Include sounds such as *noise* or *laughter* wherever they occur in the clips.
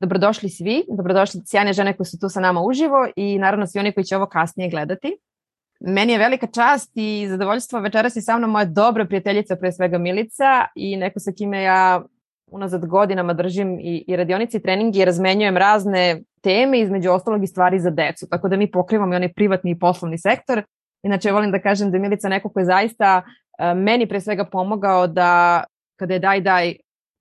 Dobrodošli svi, dobrodošli sjajne žene koje su tu sa nama uživo i naravno svi oni koji će ovo kasnije gledati. Meni je velika čast i zadovoljstvo večeras je sa mnom moja dobra prijateljica, pre svega Milica i neko sa kime ja unazad godinama držim i, i radionici i treningi i razmenjujem razne teme, između ostalog i stvari za decu. Tako da mi pokrivamo i onaj privatni i poslovni sektor. Inače, volim da kažem da je Milica neko ko je zaista uh, meni pre svega pomogao da kada je daj daj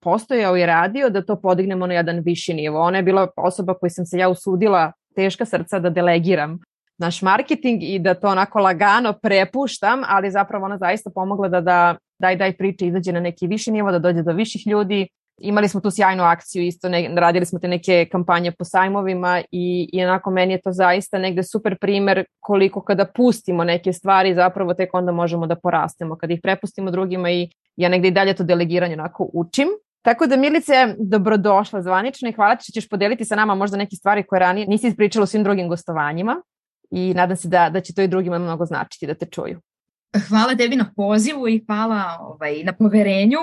postojao i radio da to podignemo na jedan viši nivo. Ona je bila osoba koju sam se ja usudila teška srca da delegiram naš marketing i da to onako lagano prepuštam, ali zapravo ona zaista pomogla da, da daj daj priče izađe na neki viši nivo, da dođe do viših ljudi. Imali smo tu sjajnu akciju isto, ne, radili smo te neke kampanje po sajmovima i, i onako meni je to zaista negde super primer koliko kada pustimo neke stvari zapravo tek onda možemo da porastemo. Kada ih prepustimo drugima i ja negde i dalje to delegiranje onako učim Tako da Milice, dobrodošla zvanično i hvala ti što ćeš podeliti sa nama možda neke stvari koje ranije nisi ispričala u svim drugim gostovanjima i nadam se da, da će to i drugima mnogo značiti da te čuju. Hvala tebi na pozivu i hvala ovaj, na poverenju.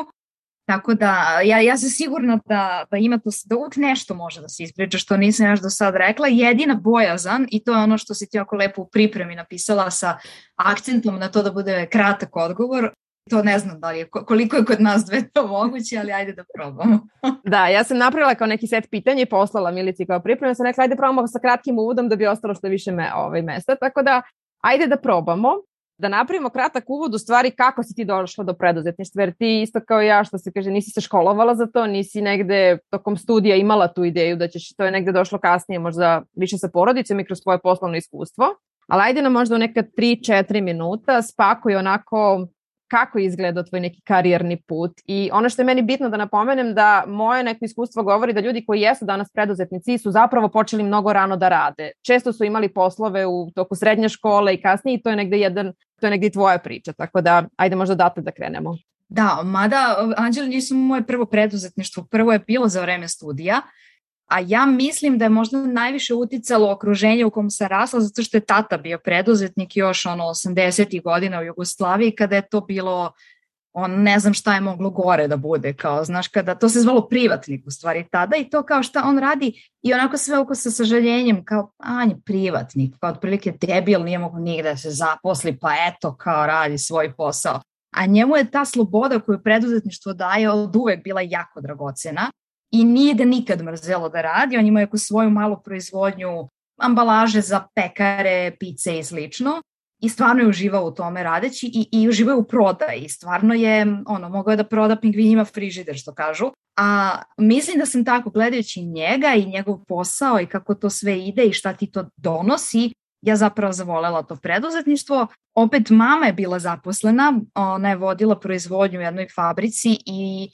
Tako da, ja, ja sam sigurna da, da ima to, da uvijek nešto može da se ispriča što nisam još do sad rekla. Jedina bojazan, i to je ono što si ti jako lepo u pripremi napisala sa akcentom na to da bude kratak odgovor, To ne znam da li je, koliko je kod nas dve to moguće, ali ajde da probamo. *laughs* da, ja sam napravila kao neki set pitanja i poslala Milici kao pripremu. Sam rekla, ajde probamo sa kratkim uvodom da bi ostalo što više me, ovaj, mesta. Tako da, ajde da probamo da napravimo kratak uvod u stvari kako si ti došla do preduzetništva, jer ti isto kao ja što se kaže nisi se školovala za to, nisi negde tokom studija imala tu ideju da ćeš, to je negde došlo kasnije možda više sa porodicom i kroz svoje poslovno iskustvo, ali ajde nam možda u neka 3-4 minuta spakuj onako kako je izgledao tvoj neki karijerni put i ono što je meni bitno da napomenem da moje neko iskustvo govori da ljudi koji jesu danas preduzetnici su zapravo počeli mnogo rano da rade. Često su imali poslove u toku srednje škole i kasnije i to je negde jedan, to je negde i tvoja priča, tako da ajde možda date da krenemo. Da, mada Anđeli nisu moje prvo preduzetništvo, prvo je bilo za vreme studija, a ja mislim da je možda najviše uticalo okruženje u kom sam rasla zato što je tata bio preduzetnik još ono 80. godina u Jugoslaviji kada je to bilo on ne znam šta je moglo gore da bude kao znaš kada to se zvalo privatnik u stvari tada i to kao šta on radi i onako sve oko sa sažaljenjem kao anje privatnik kao otprilike debil nije mogu nigde da se zaposli pa eto kao radi svoj posao a njemu je ta sloboda koju preduzetništvo daje od uvek bila jako dragocena i nije ga nikad mrzelo da radi, on ima jako svoju malu proizvodnju ambalaže za pekare, pice i slično i stvarno je uživao u tome radeći i, i uživao u prodaji. Stvarno je, ono, mogao je da proda pingvinima frižider, što kažu. A mislim da sam tako, gledajući njega i njegov posao i kako to sve ide i šta ti to donosi, ja zapravo zavolela to preduzetništvo. Opet mama je bila zaposlena, ona je vodila proizvodnju u jednoj fabrici i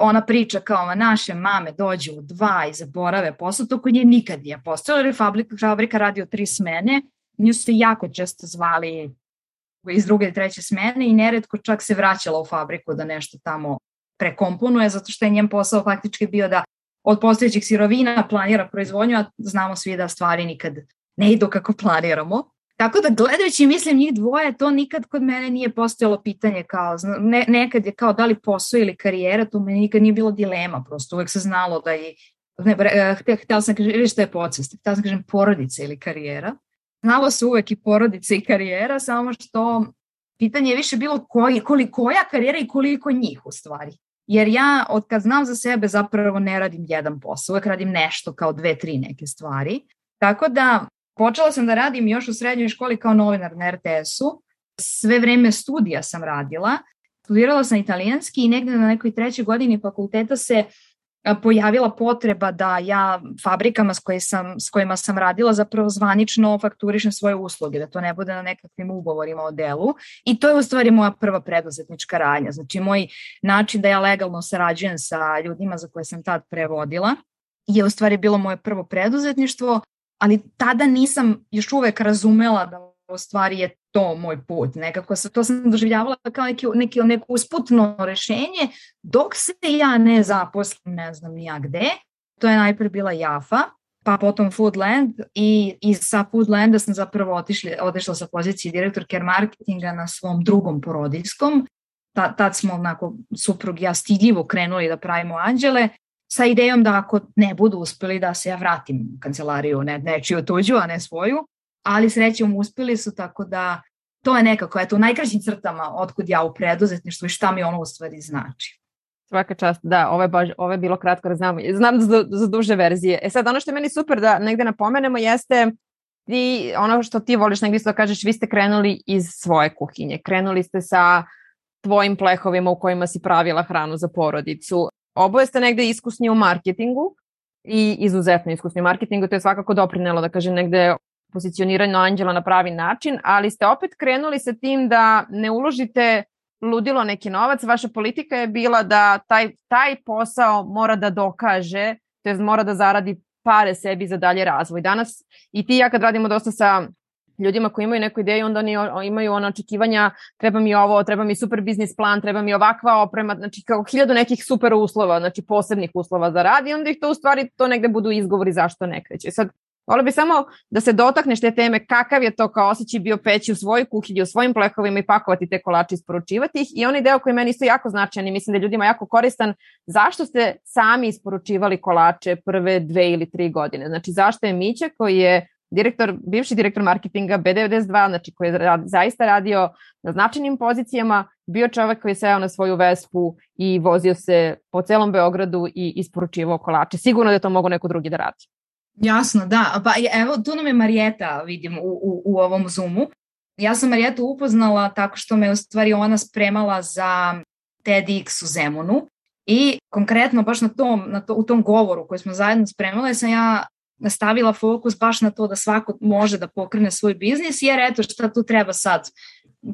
ona priča kao naše mame dođu u dva i zaborave posao, to kod nje nikad nije postojalo, jer fabrika, fabrika radi o tri smene, nju su se jako često zvali iz druge i treće smene i neretko čak se vraćala u fabriku da nešto tamo prekomponuje, zato što je njen posao faktički bio da od postojećih sirovina planira proizvodnju, a znamo svi da stvari nikad ne idu kako planiramo. Tako da gledajući, mislim, njih dvoje, to nikad kod mene nije postojalo pitanje kao, ne, nekad je kao da li posao ili karijera, to meni nikad nije bilo dilema, prosto uvek se znalo da je, ne, htela, htela sam kažem, što je podsvest, htela sam kažem porodica ili karijera. Znalo se uvek i porodica i karijera, samo što pitanje je više bilo koji, koliko koja karijera i koliko njih u stvari. Jer ja od kad znam za sebe zapravo ne radim jedan posao, uvek radim nešto kao dve, tri neke stvari. Tako da Počela sam da radim još u srednjoj školi kao novinar na RTS-u. Sve vreme studija sam radila. Studirala sam italijanski i negde na nekoj trećoj godini fakulteta se pojavila potreba da ja fabrikama s, koje sam, s kojima sam radila zapravo zvanično fakturišem svoje usluge, da to ne bude na nekakvim ugovorima o delu. I to je u stvari moja prva preduzetnička radnja. Znači moj način da ja legalno sarađujem sa ljudima za koje sam tad prevodila je u stvari bilo moje prvo preduzetništvo ali tada nisam još uvek razumela da u stvari je to moj put. Nekako to sam doživljavala kao neki, neki, neko usputno rešenje dok se ja ne zaposlim, ne znam ni ja gde. To je najpre bila Jafa, pa potom Foodland i, i sa Foodlanda sam zapravo otišli, otišla sa pozicije direktorke marketinga na svom drugom porodiljskom. Ta, tad smo onako suprug ja stidljivo krenuli da pravimo anđele sa idejom da ako ne budu uspeli da se ja vratim u kancelariju, ne, nečiju tuđu, a ne svoju, ali srećom uspeli su tako da to je nekako, eto, u najkraćim crtama otkud ja u preduzetništvu i šta mi ono u stvari znači. Svaka čast, da, ovo je, baš, ovo je bilo kratko da znam, znam za, za duže verzije. E sad, ono što je meni super da negde napomenemo jeste ti, ono što ti voliš negdje da kažeš, vi ste krenuli iz svoje kuhinje, krenuli ste sa tvojim plehovima u kojima si pravila hranu za porodicu. Oboje ste negde iskusni u marketingu i izuzetno iskusni u marketingu, to je svakako doprinelo da kažem negde pozicioniranju Anđela na pravi način, ali ste opet krenuli sa tim da ne uložite ludilo neki novac, vaša politika je bila da taj, taj posao mora da dokaže, to je mora da zaradi pare sebi za dalje razvoj. Danas i ti ja kad radimo dosta sa ljudima koji imaju neku ideju, onda oni imaju ono očekivanja, treba mi ovo, treba mi super biznis plan, treba mi ovakva oprema, znači kao hiljadu nekih super uslova, znači posebnih uslova za rad i onda ih to u stvari to negde budu izgovori zašto ne kreće. Sad, Volio bi samo da se dotakneš te teme kakav je to kao osjećaj bio peći u svojoj kuhinji, u svojim plehovima i pakovati te kolače isporučivati ih. I onaj deo koji meni isto jako značajan i mislim da je ljudima jako koristan, zašto ste sami isporučivali kolače prve dve ili tri godine? Znači zašto je Mića koji je direktor, bivši direktor marketinga B92, znači koji je rad, zaista radio na značajnim pozicijama, bio čovek koji je seo na svoju Vespu i vozio se po celom Beogradu i isporučivao kolače. Sigurno da je to mogo neko drugi da radi. Jasno, da. Pa evo, tu nam je Marijeta, vidim, u, u, u ovom Zoomu. Ja sam Marijetu upoznala tako što me u stvari ona spremala za TEDx u Zemunu i konkretno baš na tom, na to, u tom govoru koji smo zajedno spremale sam ja nastavila fokus baš na to da svako može da pokrene svoj biznis, jer eto šta tu treba sad,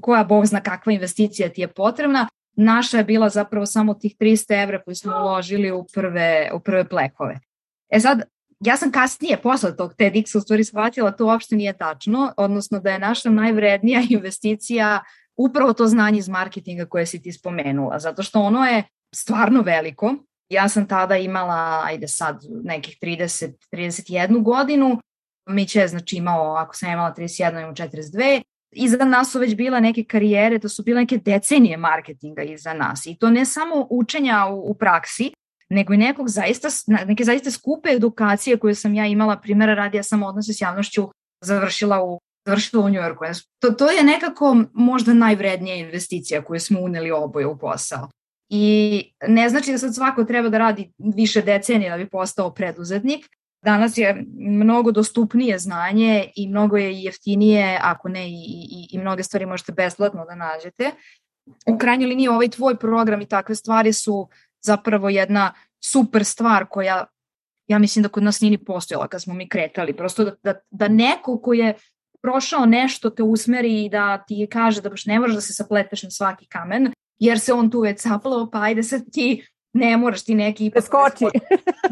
koja bog zna kakva investicija ti je potrebna, naša je bila zapravo samo tih 300 evra koji smo uložili u prve, u prve plekove. E sad, ja sam kasnije, posle tog TEDx u stvari shvatila, to uopšte nije tačno, odnosno da je naša najvrednija *laughs* investicija upravo to znanje iz marketinga koje si ti spomenula, zato što ono je stvarno veliko. Ja sam tada imala, ajde sad, nekih 30, 31 godinu, Miće je znači imao, ako sam imala 31, imao 42, iza nas su već bila neke karijere, to su bile neke decenije marketinga iza nas i to ne samo učenja u, u praksi, nego i nekog zaista, neke zaista skupe edukacije koje sam ja imala, primjera radi, ja sam odnose s javnošću završila u završila u Njujorku. To, to je nekako možda najvrednija investicija koju smo uneli oboje u posao. I ne znači da sad svako treba da radi više decenija da bi postao preduzetnik. Danas je mnogo dostupnije znanje i mnogo je jeftinije, ako ne i, i, i mnoge stvari možete besplatno da nađete. U krajnjoj liniji ovaj tvoj program i takve stvari su zapravo jedna super stvar koja ja mislim da kod nas nije ni postojala kad smo mi kretali. Prosto da, da, da neko ko je prošao nešto te usmeri i da ti kaže da baš ne moraš da se sapleteš na svaki kamen, jer se on tu već saplao, pa ajde sad ti ne moraš ti neki preskoči.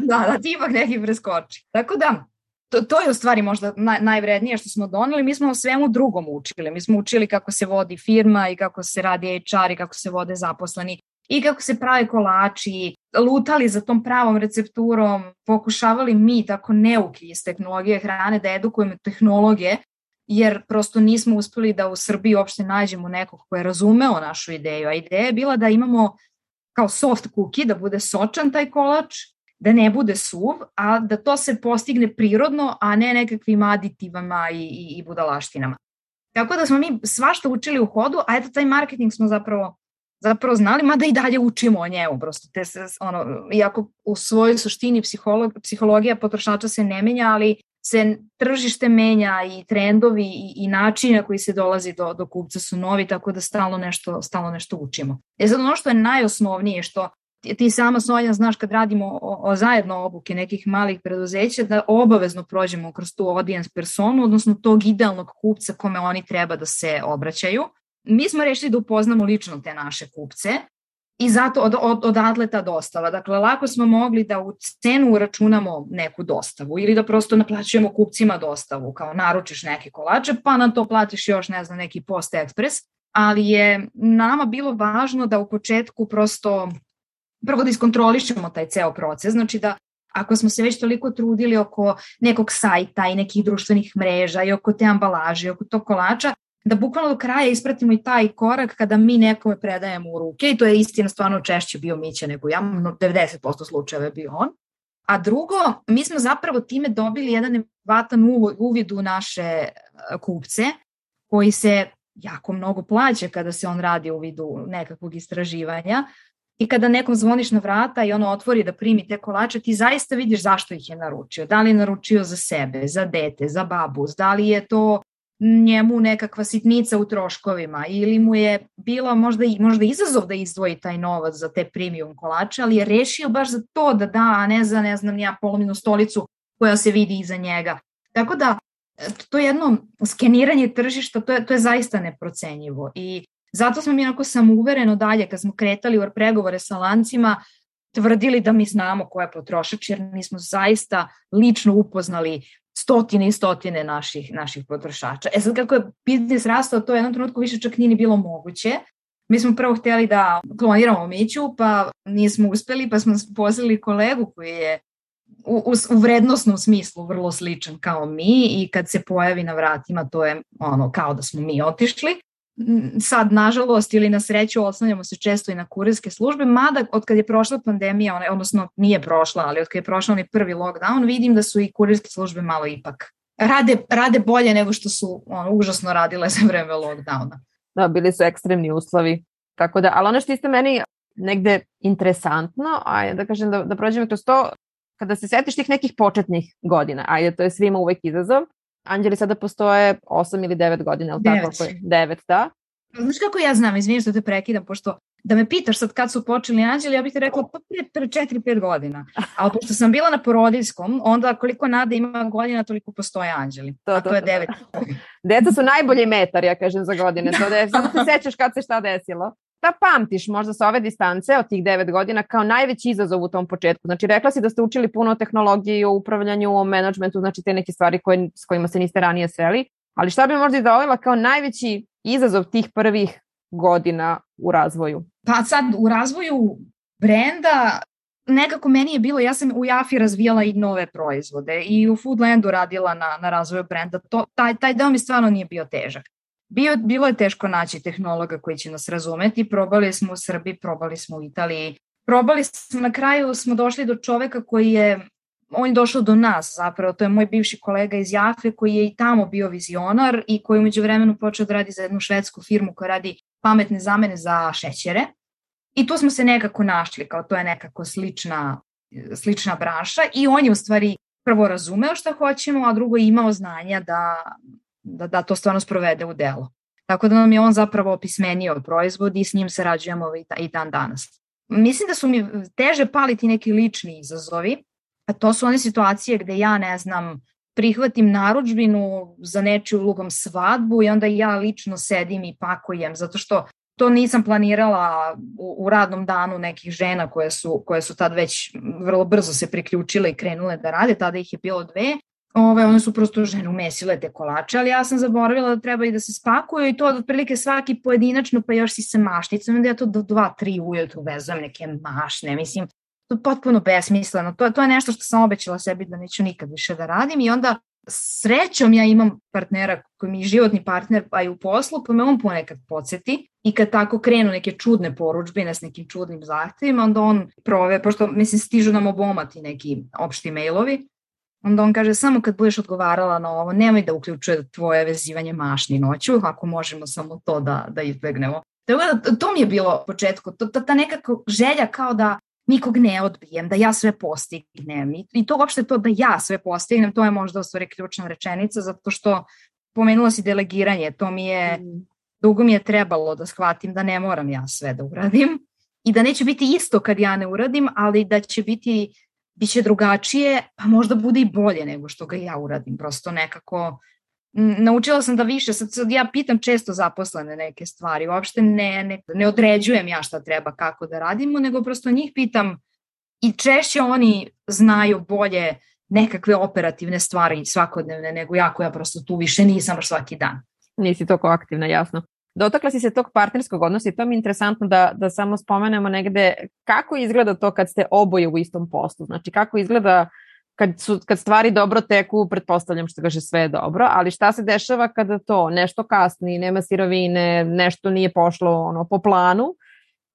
da, da ti ipak neki preskoči. Tako da, to, to je u stvari možda naj, najvrednije što smo doneli. Mi smo o svemu drugom učili. Mi smo učili kako se vodi firma i kako se radi HR i kako se vode zaposleni i kako se prave kolači, lutali za tom pravom recepturom, pokušavali mi tako neuki iz tehnologije hrane da edukujemo tehnologije, jer prosto nismo uspeli da u Srbiji uopšte nađemo nekog ko je razumeo našu ideju, a ideja je bila da imamo kao soft cookie, da bude sočan taj kolač, da ne bude suv, a da to se postigne prirodno, a ne nekakvim aditivama i, i, i budalaštinama. Tako da smo mi svašta učili u hodu, a eto taj marketing smo zapravo zapravo znali, mada i dalje učimo o njemu, prosto te se, ono, iako u svojoj suštini psiholog, psihologija potrošača se ne menja, ali se tržište menja i trendovi i, i način na koji se dolazi do, do kupca su novi, tako da stalno nešto, stalno nešto učimo. E sad ono što je najosnovnije, što ti, sama Sonja znaš kad radimo o, o zajedno obuke nekih malih preduzeća, da obavezno prođemo kroz tu audience personu, odnosno tog idealnog kupca kome oni treba da se obraćaju, mi smo rešili da upoznamo lično te naše kupce I zato od, od, odatle ta dostava. Dakle, lako smo mogli da u cenu uračunamo neku dostavu ili da prosto naplaćujemo kupcima dostavu, kao naručiš neke kolače, pa nam to platiš još, ne znam, neki post ekspres, ali je nama bilo važno da u početku prosto prvo da iskontrolišemo taj ceo proces, znači da ako smo se već toliko trudili oko nekog sajta i nekih društvenih mreža i oko te ambalaže i oko tog kolača, da bukvalno do kraja ispratimo i taj korak kada mi nekome predajemo u ruke i to je istina stvarno češće bio Mića nego ja, 90% slučajeva je bio on. A drugo, mi smo zapravo time dobili jedan vatan uvid u naše e, kupce koji se jako mnogo plaća kada se on radi u vidu nekakvog istraživanja i kada nekom zvoniš na vrata i ono otvori da primi te kolače, ti zaista vidiš zašto ih je naručio. Da li je naručio za sebe, za dete, za babu, da li je to njemu nekakva sitnica u troškovima ili mu je bilo možda, možda izazov da izdvoji taj novac za te premium kolače, ali je rešio baš za to da da, a ne za, ne znam, ja polominu stolicu koja se vidi iza njega. Tako da, to jedno skeniranje tržišta, to je, to je zaista neprocenjivo i zato smo mi onako samouvereno dalje, kad smo kretali u pregovore sa lancima, tvrdili da mi znamo ko je potrošač, jer mi smo zaista lično upoznali stotine i stotine naših, naših potrošača. E sad kako je biznis rastao, to je jednom trenutku više čak nije ni bilo moguće. Mi smo prvo hteli da kloniramo Miću, pa nismo uspeli, pa smo pozvali kolegu koji je u, u, u vrednostnom smislu vrlo sličan kao mi i kad se pojavi na vratima to je ono kao da smo mi otišli sad nažalost ili na sreću oslanjamo se često i na kurirske službe, mada od kad je prošla pandemija, odnosno nije prošla, ali od kad je prošla onaj prvi lockdown, vidim da su i kurirske službe malo ipak rade, rade bolje nego što su ono, užasno radile *laughs* za vreme lockdowna. Da, bili su ekstremni uslovi. Tako da, ali ono što isto meni negde interesantno, a da kažem da, da prođemo kroz to, kada se setiš tih nekih početnih godina, ajde, to je svima uvek izazov, Anđeli sada postoje 8 ili 9 godina, ili tako? 9, da. Znaš kako ja znam, izvini što te prekidam, pošto da me pitaš sad kad su počeli anđeli, ja bih te rekla pa pre, pre 4-5 godina. Ali pošto sam bila na porodiljskom, onda koliko nada ima godina, toliko postoje anđeli. To, A to, to je 9. *laughs* Deca su najbolji metar, ja kažem, za godine. To da je, samo se sećaš kad se šta desilo da pamtiš možda sa ove distance od tih 9 godina kao najveći izazov u tom početku? Znači, rekla si da ste učili puno o tehnologiji, o upravljanju, o menadžmentu, znači te neke stvari koje, s kojima se niste ranije sreli, ali šta bi možda izdavojila kao najveći izazov tih prvih godina u razvoju? Pa sad, u razvoju brenda nekako meni je bilo, ja sam u Jafi razvijala i nove proizvode i u Foodlandu radila na, na razvoju brenda. To, taj, taj deo mi stvarno nije bio težak. Bio, bilo je teško naći tehnologa koji će nas razumeti, probali smo u Srbiji, probali smo u Italiji, probali smo, na kraju smo došli do čoveka koji je, on je došao do nas zapravo, to je moj bivši kolega iz Jafe koji je i tamo bio vizionar i koji umeđu vremenu počeo da radi za jednu švedsku firmu koja radi pametne zamene za šećere. I tu smo se nekako našli, kao to je nekako slična, slična branša i on je u stvari prvo razumeo šta hoćemo, a drugo imao znanja da, da, da to stvarno sprovede u delo. Tako da nam je on zapravo opismenio proizvod i s njim sarađujemo i dan danas. Mislim da su mi teže paliti neki lični izazovi, a to su one situacije gde ja ne znam, prihvatim naručbinu za nečiju lugom svadbu i onda ja lično sedim i pakujem, zato što to nisam planirala u, u radnom danu nekih žena koje su, koje su tad već vrlo brzo se priključile i krenule da rade, tada ih je bilo dve. Ove, one su prosto žene umesile te kolače, ali ja sam zaboravila da treba i da se spakuju i to od otprilike svaki pojedinačno, pa još si sa mašnicom, onda ja to do dva, tri ujutru vezujem neke mašne, mislim, to je potpuno besmisleno. To, to je nešto što sam obećala sebi da neću nikad više da radim i onda srećom ja imam partnera koji mi je životni partner pa i u poslu, pa me on ponekad podsjeti i kad tako krenu neke čudne poručbine s nekim čudnim zahtevima, onda on prove, pošto mislim stižu nam oboma ti neki opšti mailovi, Onda on kaže, samo kad budeš odgovarala na ovo, nemoj da uključuje tvoje vezivanje mašni noću, ako možemo samo to da, da izbegnemo. Tako da, to mi je bilo u početku, to, ta, ta nekako želja kao da nikog ne odbijem, da ja sve postignem i, i to uopšte to da ja sve postignem, to je možda u stvari ključna rečenica, zato što pomenula si delegiranje, to mi je, mm. dugo mi je trebalo da shvatim da ne moram ja sve da uradim i da neće biti isto kad ja ne uradim, ali da će biti biće drugačije, pa možda bude i bolje nego što ga ja uradim. Prosto nekako naučila sam da više, sad, sad ja pitam često zaposlene neke stvari, uopšte ne, ne, ne određujem ja šta treba, kako da radimo, nego prosto njih pitam i češće oni znaju bolje nekakve operativne stvari svakodnevne nego ja koja prosto tu više nisam baš svaki dan. Nisi toliko aktivna, jasno. Dotakla si se tog partnerskog odnosa i to mi je interesantno da, da samo spomenemo negde kako izgleda to kad ste oboje u istom poslu. Znači kako izgleda kad, su, kad stvari dobro teku, pretpostavljam što kaže sve je dobro, ali šta se dešava kada to nešto kasni, nema sirovine, nešto nije pošlo ono, po planu,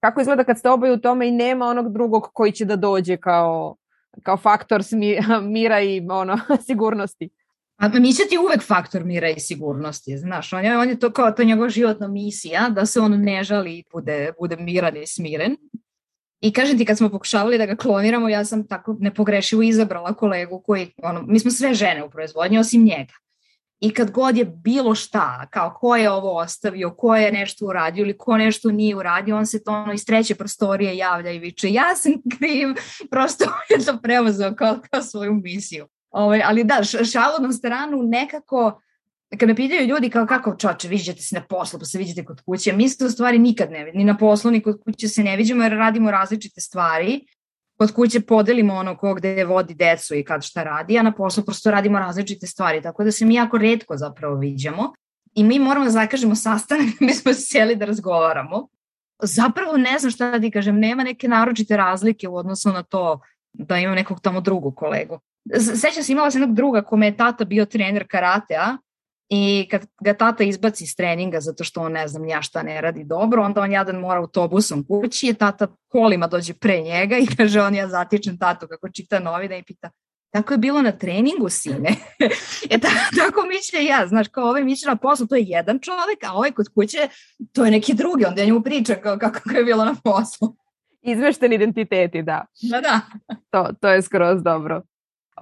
kako izgleda kad ste oboje u tome i nema onog drugog koji će da dođe kao, kao faktor *laughs* mira i ono, *laughs* sigurnosti? A Mića ti je uvek faktor mira i sigurnosti, znaš, on je, on je to kao to njegova životna misija, da se on ne žali i bude, bude miran i smiren. I kažem ti, kad smo pokušavali da ga kloniramo, ja sam tako nepogrešivo izabrala kolegu koji, ono, mi smo sve žene u proizvodnji, osim njega. I kad god je bilo šta, kao ko je ovo ostavio, ko je nešto uradio ili ko nešto nije uradio, on se to ono iz treće prostorije javlja i viče ja sam kriv, prosto *laughs* je to prevozao kao, kao svoju misiju. Ove, ovaj, ali da, šalu na stranu nekako, kad me pitaju ljudi kao kako čoče, viđate se na poslu pa se viđate kod kuće, mi se u stvari nikad ne ni na poslu ni kod kuće se ne viđamo jer radimo različite stvari. Kod kuće podelimo ono ko gde vodi decu i kad šta radi, a na poslu prosto radimo različite stvari, tako da se mi jako redko zapravo viđamo i mi moramo da zakažemo sastanak *laughs* da bismo sjeli da razgovaramo. Zapravo ne znam šta da ti kažem, nema neke naročite razlike u odnosu na to da imam nekog tamo drugog kolegu. Sećam se, imala sam jednog druga kome je tata bio trener karatea i kad ga tata izbaci iz treninga zato što on ne znam ja šta ne radi dobro, onda on jadan mora autobusom kući i tata kolima dođe pre njega i kaže on ja zatičem tatu kako čita novine i pita Tako je bilo na treningu, sine. *laughs* e ta, tako mišlja ja, znaš, kao ovaj mišlja na poslu, to je jedan čovek, a ovaj kod kuće, to je neki drugi, onda ja njemu pričam kao, kako je bilo na poslu. Izvešteni identiteti, da. Da, da. To, to je skroz dobro.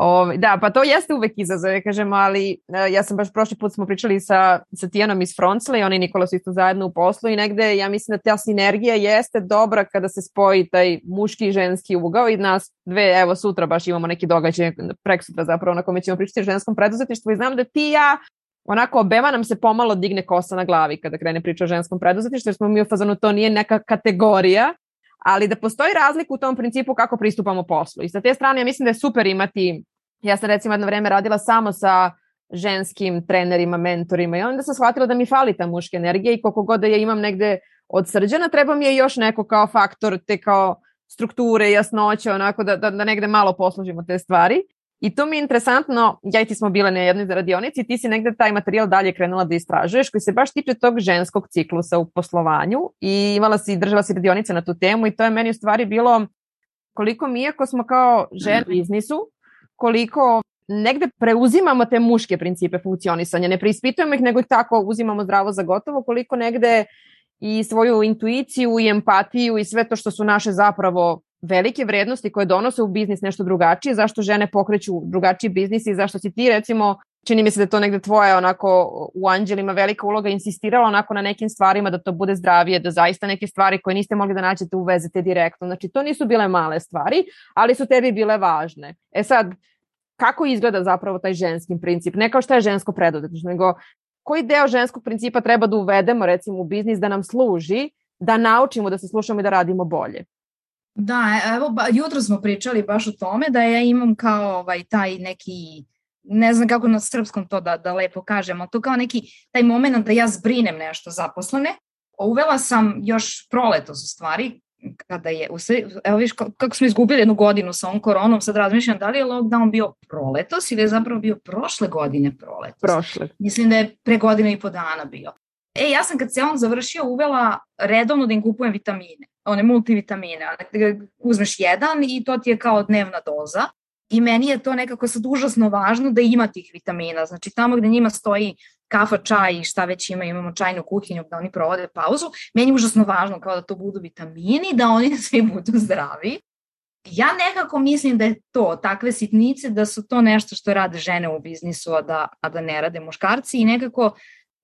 O, da, pa to jeste uvek izazove, kažemo, ali e, ja sam baš prošli put smo pričali sa, sa Tijanom iz Froncle i oni i Nikola su isto zajedno u poslu i negde ja mislim da ta sinergija jeste dobra kada se spoji taj muški i ženski ugao i nas dve, evo sutra baš imamo neki događaj, prek sutra zapravo na kome ćemo pričati o ženskom preduzetništvu i znam da ti ja onako obema nam se pomalo digne kosa na glavi kada krene priča o ženskom preduzetništvu jer smo mi u fazonu to nije neka kategorija ali da postoji razlika u tom principu kako pristupamo poslu. I sa te strane ja mislim da je super imati, ja sam recimo jedno vreme radila samo sa ženskim trenerima, mentorima i onda sam shvatila da mi fali ta muška energija i koliko god da je imam negde od srđana, treba mi je još neko kao faktor te kao strukture, jasnoće, onako da, da, da negde malo poslužimo te stvari. I to mi je interesantno, ja i ti smo bile na jednoj radionici, ti si negde taj materijal dalje krenula da istražuješ koji se baš tiče tog ženskog ciklusa u poslovanju i imala si, držala si radionice na tu temu i to je meni u stvari bilo koliko mi ako smo kao žene u biznisu, koliko negde preuzimamo te muške principe funkcionisanja, ne preispitujemo ih, nego ih tako uzimamo zdravo za gotovo, koliko negde i svoju intuiciju i empatiju i sve to što su naše zapravo velike vrednosti koje donose u biznis nešto drugačije, zašto žene pokreću drugačiji biznis i zašto si ti recimo čini mi se da je to negde tvoja onako u Anđelima velika uloga insistirala onako na nekim stvarima da to bude zdravije, da zaista neke stvari koje niste mogli da naćete uvezete direktno. Znači to nisu bile male stvari, ali su tebi bile važne. E sad, kako izgleda zapravo taj ženski princip? Ne kao šta je žensko preduzetništvo, nego koji deo ženskog principa treba da uvedemo recimo u biznis da nam služi da naučimo da se slušamo i da radimo bolje? Da, evo, ba, jutro smo pričali baš o tome da ja imam kao ovaj, taj neki, ne znam kako na srpskom to da, da lepo kažemo, to kao neki taj moment da ja zbrinem nešto zaposlene. Uvela sam još proletos u stvari, kada je, evo viš kako smo izgubili jednu godinu sa ovom koronom, sad razmišljam da li je lockdown bio proletos ili je zapravo bio prošle godine proletos. Prošle. Mislim da je pre godinu i po dana bio. E, ja sam kad se on završio uvela redovno da im kupujem vitamine, one multivitamine. Uzmeš jedan i to ti je kao dnevna doza. I meni je to nekako sad užasno važno da ima tih vitamina. Znači tamo gde njima stoji kafa, čaj i šta već ima, imamo čajnu kuhinju da oni provode pauzu, meni je užasno važno kao da to budu vitamini, da oni *laughs* svi budu zdravi. Ja nekako mislim da je to, takve sitnice, da su to nešto što rade žene u biznisu, a da, a da ne rade muškarci i nekako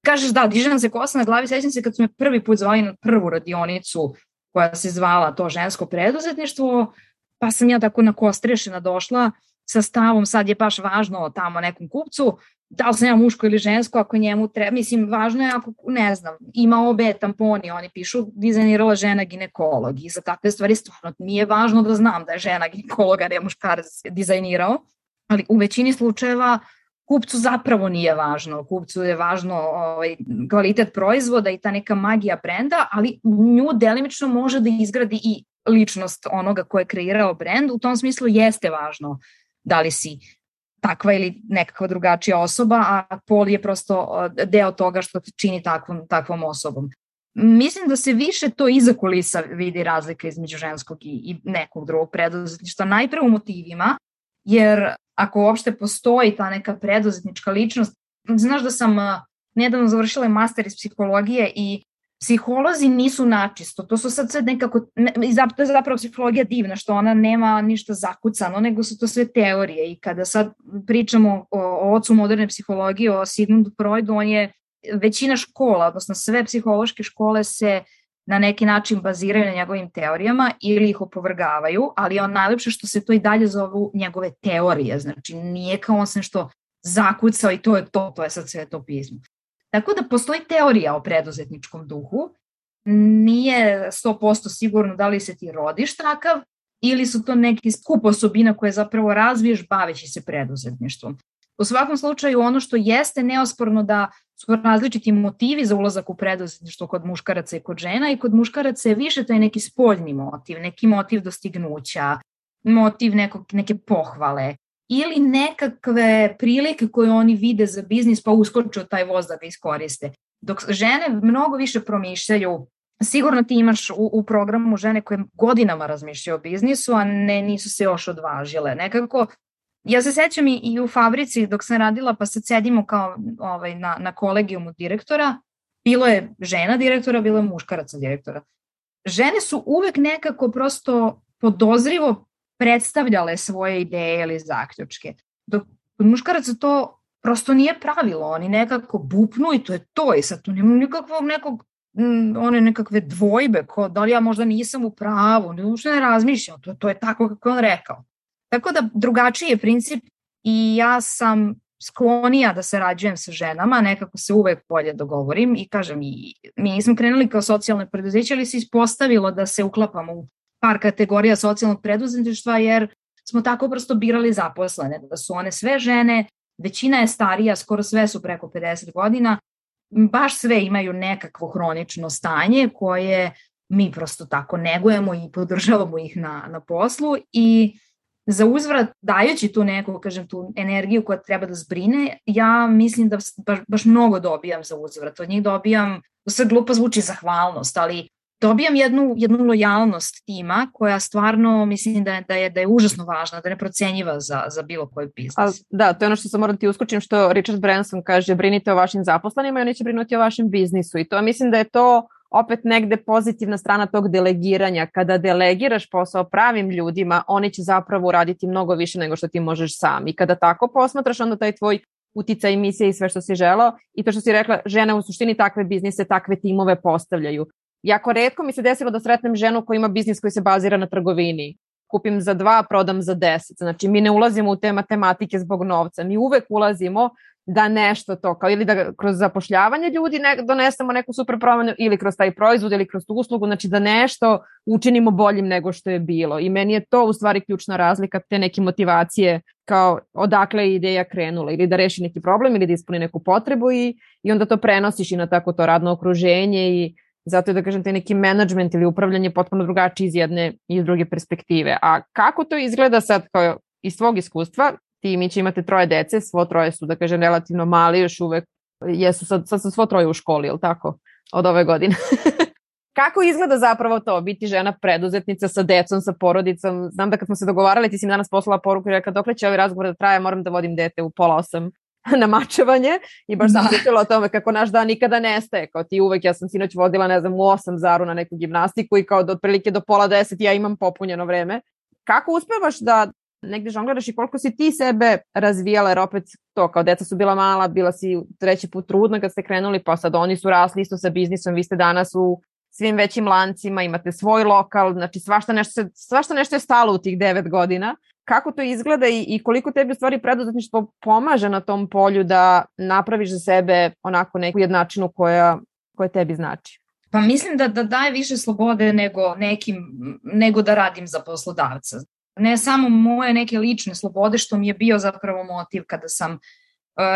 kažeš da, diže se kosa na glavi, sećam se kad su me prvi put zvali na prvu radionicu koja se zvala to žensko preduzetništvo, pa sam ja tako na kostrešena došla sa stavom sad je baš važno tamo nekom kupcu da li sam ja muško ili žensko, ako njemu treba, mislim, važno je ako, ne znam, ima obe tamponi, oni pišu dizajnirala žena ginekolog i za takve stvari stvarno nije važno da znam da je žena ginekolog, a ne muškarac dizajnirao, ali u većini slučajeva kupcu zapravo nije važno, kupcu je važno ovaj, kvalitet proizvoda i ta neka magija brenda, ali nju delimično može da izgradi i ličnost onoga ko je kreirao brend, u tom smislu jeste važno da li si takva ili nekakva drugačija osoba, a pol je prosto deo toga što te čini takvom, takvom osobom. Mislim da se više to iza kulisa vidi razlika između ženskog i, i nekog drugog preduzetništva, najpre u motivima, jer ako uopšte postoji ta neka preduzetnička ličnost, znaš da sam nedavno završila master iz psihologije i psiholozi nisu načisto, to su sad sve nekako, ne, to je zapravo psihologija divna, što ona nema ništa zakucano, nego su to sve teorije. I kada sad pričamo o, o ocu moderne psihologije, o Sigmundu Freudu, on je većina škola, odnosno sve psihološke škole se na neki način baziraju na njegovim teorijama ili ih opovrgavaju, ali on najlepše što se to i dalje zovu njegove teorije, znači nije kao on se nešto zakucao i to je to, to je sad sve to pismo. Tako da postoji teorija o preduzetničkom duhu, nije 100% sigurno da li se ti rodiš takav ili su to neki skup osobina koje zapravo razviješ baveći se preduzetništvom. U svakom slučaju ono što jeste neosporno da su različiti motivi za ulazak u preduzetništvo kod muškaraca i kod žena i kod muškaraca je više taj neki spoljni motiv, neki motiv dostignuća, motiv nekog, neke pohvale ili nekakve prilike koje oni vide za biznis pa uskoče u taj voz da ga iskoriste. Dok žene mnogo više promišljaju Sigurno ti imaš u, u programu žene koje godinama razmišljaju o biznisu, a ne nisu se još odvažile. Nekako Ja se sećam i, i u fabrici dok sam radila, pa sad sedimo kao ovaj, na, na kolegijumu direktora, bilo je žena direktora, bilo je muškaraca direktora. Žene su uvek nekako prosto podozrivo predstavljale svoje ideje ili zaključke. Dok kod muškaraca to prosto nije pravilo, oni nekako bupnu i to je to i sad tu nema nikakvog nekog mm, one nekakve dvojbe, ko, da li ja možda nisam u pravu, ne, uopšte ne razmišljam, to, to je tako kako on rekao. Tako da drugačiji je princip i ja sam sklonija da se rađujem sa ženama, nekako se uvek bolje dogovorim i kažem, i, mi nismo krenuli kao socijalne preduzeće, ali se ispostavilo da se uklapamo u par kategorija socijalnog preduzetništva, jer smo tako prosto birali zaposlene, da su one sve žene, većina je starija, skoro sve su preko 50 godina, baš sve imaju nekakvo hronično stanje koje mi prosto tako negujemo i podržavamo ih na, na poslu i za uzvrat dajući tu neku, kažem, tu energiju koja treba da zbrine, ja mislim da baš, baš mnogo dobijam za uzvrat. Od njih dobijam, to sve glupo zvuči zahvalnost, ali dobijam jednu, jednu lojalnost tima koja stvarno mislim da je, da je, da je užasno važna, da je neprocenjiva za, za bilo koji biznis. A, da, to je ono što sam moram ti uskočim, što Richard Branson kaže, brinite o vašim zaposlenima i oni će brinuti o vašem biznisu i to mislim da je to opet negde pozitivna strana tog delegiranja. Kada delegiraš posao pravim ljudima, oni će zapravo uraditi mnogo više nego što ti možeš sam. I kada tako posmatraš, onda taj tvoj utica i misija i sve što si želao i to što si rekla, žene u suštini takve biznise, takve timove postavljaju. Jako redko mi se desilo da sretnem ženu koja ima biznis koji se bazira na trgovini. Kupim za dva, prodam za deset. Znači, mi ne ulazimo u te matematike zbog novca. Mi uvek ulazimo da nešto to, kao ili da kroz zapošljavanje ljudi ne, donesemo neku super promenu ili kroz taj proizvod ili kroz tu uslugu, znači da nešto učinimo boljim nego što je bilo. I meni je to u stvari ključna razlika te neke motivacije kao odakle je ideja krenula ili da reši neki problem ili da ispuni neku potrebu i, i onda to prenosiš i na tako to radno okruženje i zato je da kažem te neki management ili upravljanje potpuno drugačiji iz jedne i iz druge perspektive. A kako to izgleda sad kao iz svog iskustva, ti mi će imate troje dece, svo troje su, da kažem, relativno mali, još uvek jesu, sad, sad su svo troje u školi, ili tako, od ove godine. *laughs* Kako izgleda zapravo to, biti žena preduzetnica sa decom, sa porodicom? Znam da kad smo se dogovarali, ti si mi danas poslala poruku i rekla dokle će ovaj razgovor da traje, moram da vodim dete u pola osam *laughs* na mačevanje i baš sam da. pričala o tome kako naš dan nikada nestaje, kao ti uvek, ja sam sinoć vodila, ne znam, u osam zaru na neku gimnastiku i kao do otprilike do pola deset ja imam popunjeno vreme. Kako uspevaš da negde žongliraš i koliko si ti sebe razvijala, jer opet to, kao deca su bila mala, bila si treći put trudna kad ste krenuli, pa sad oni su rasli isto sa biznisom, vi ste danas u svim većim lancima, imate svoj lokal, znači svašta nešto, svašta nešto je stalo u tih devet godina. kako to izgleda i, i koliko tebi u stvari preduzetništvo pomaže na tom polju da napraviš za sebe onako neku jednačinu koja, koja tebi znači? Pa mislim da, da daje više slobode nego, nekim, nego da radim za poslodavca. Ne samo moje neke lične slobode, što mi je bio zapravo motiv kada sam uh,